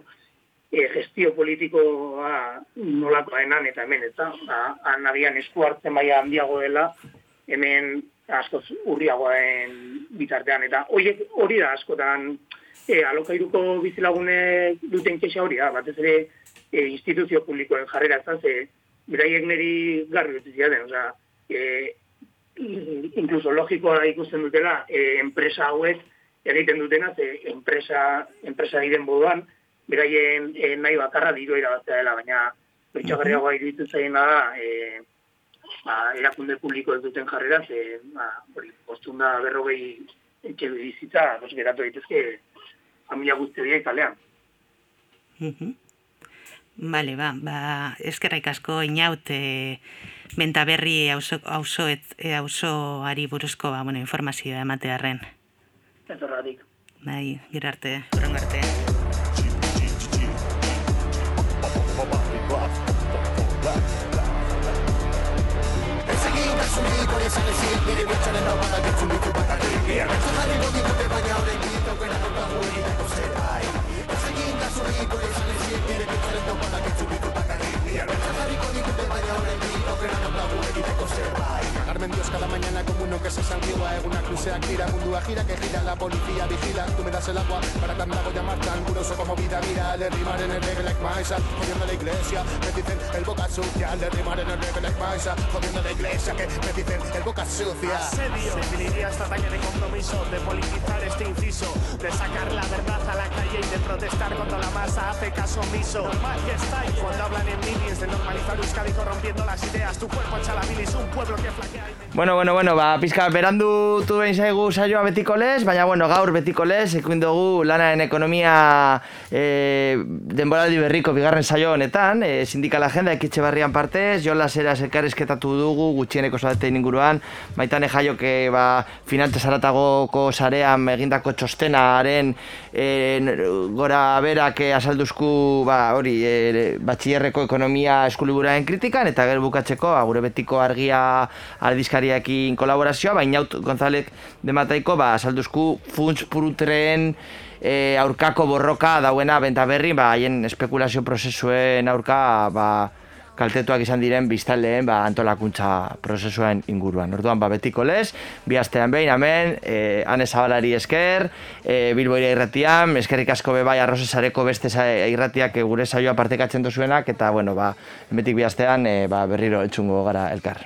Speaker 7: e, gestio politikoa nolakoa enan eta hemen, eta ba, han agian esku hartzen maila handiago dela, hemen askoz urriagoen bitartean, eta horiek hori da askotan e, alokairuko bizilagunek duten kexa hori da, batez ere e, instituzio publikoen jarrera ezan, ze beraiek niri garbi utzi ziaten, osea, e, incluso logikoa ikusten dutela, e, enpresa hauek egiten dutena, ze enpresa, enpresa diren moduan, beraien e, nahi bakarra diru irabaztea dela, baina bertxagarriagoa iruditzen zaiena da, e, ba, erakunde publiko ez duten jarrera, ze, ba, hori, postunda berrogei etxe bizitza, geratu daitezke familia guzti horiek kalean.
Speaker 2: Mhm. Bale, ba, ba, eskerraik asko inaut e, benta berri auzo, e, auzoari buruzko ba, bueno, informazioa ematearen.
Speaker 7: Ez horretik.
Speaker 2: Bai, gero arte, horrengo arte.
Speaker 8: やる飾り子にくべばよれに Carmen Dios cada mañana como uno que se santigua Egunak luzeak dira mundua gira que gira la policía vigila. Tú me das el agua para cuando hago llamar tan curioso como vida mira Le rimar en el reggae like maisa. Jodiendo la iglesia Me dicen el boca sucia. Le rimar en el reggae like maisa Jodiendo la iglesia que me dicen el boca sucia.
Speaker 9: Asedio. Definiría esta talla de compromiso, de politizar este inciso, de sacar la verdad a la calle y de protestar contra la masa. Hace caso omiso. Normal que estáis cuando hablan en minis de normalizar Euskadi corrompiendo las ideas. Tu cuerpo echa la bilis, un pueblo que flaquea
Speaker 4: Bueno, bueno, bueno, ba, pizka berandu tu behin zaigu saioa betiko lez, baina, bueno, gaur betiko lez, ekuin dugu lanaren ekonomia e, denboraldi berriko bigarren saio honetan, e, sindikala agenda ekitxe barrian partez, Jon Lasera elkarrizketatu dugu gutxieneko zaten inguruan, maitane jaioke ba, finantza zaratagoko sarean egindako txostenaren e, gora berak azalduzku ba, hori, e, batxillerreko ekonomia eskuliburaen kritikan, eta gero bukatzeko, ba, gure betiko argia aldizkariakin kolaborazioa, baina Inaut Gonzalek demataiko, ba, azalduzku funts purutreen e, aurkako borroka dauena benta berri, ba, haien espekulazio prozesuen aurka, ba, kaltetuak izan diren biztaleen ba, antolakuntza prozesuen inguruan. Orduan, ba, betiko lez, bi astean behin, amen, e, ane zabalari esker, e, bilboira irratian, eskerrik asko be bai arrozesareko beste irratiak gure saioa partekatzen dozuenak, eta, bueno, ba, betik bi astean, e, ba, berriro entzungo gara elkar.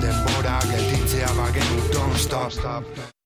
Speaker 1: Denbora gelditzea bagenu, don't stop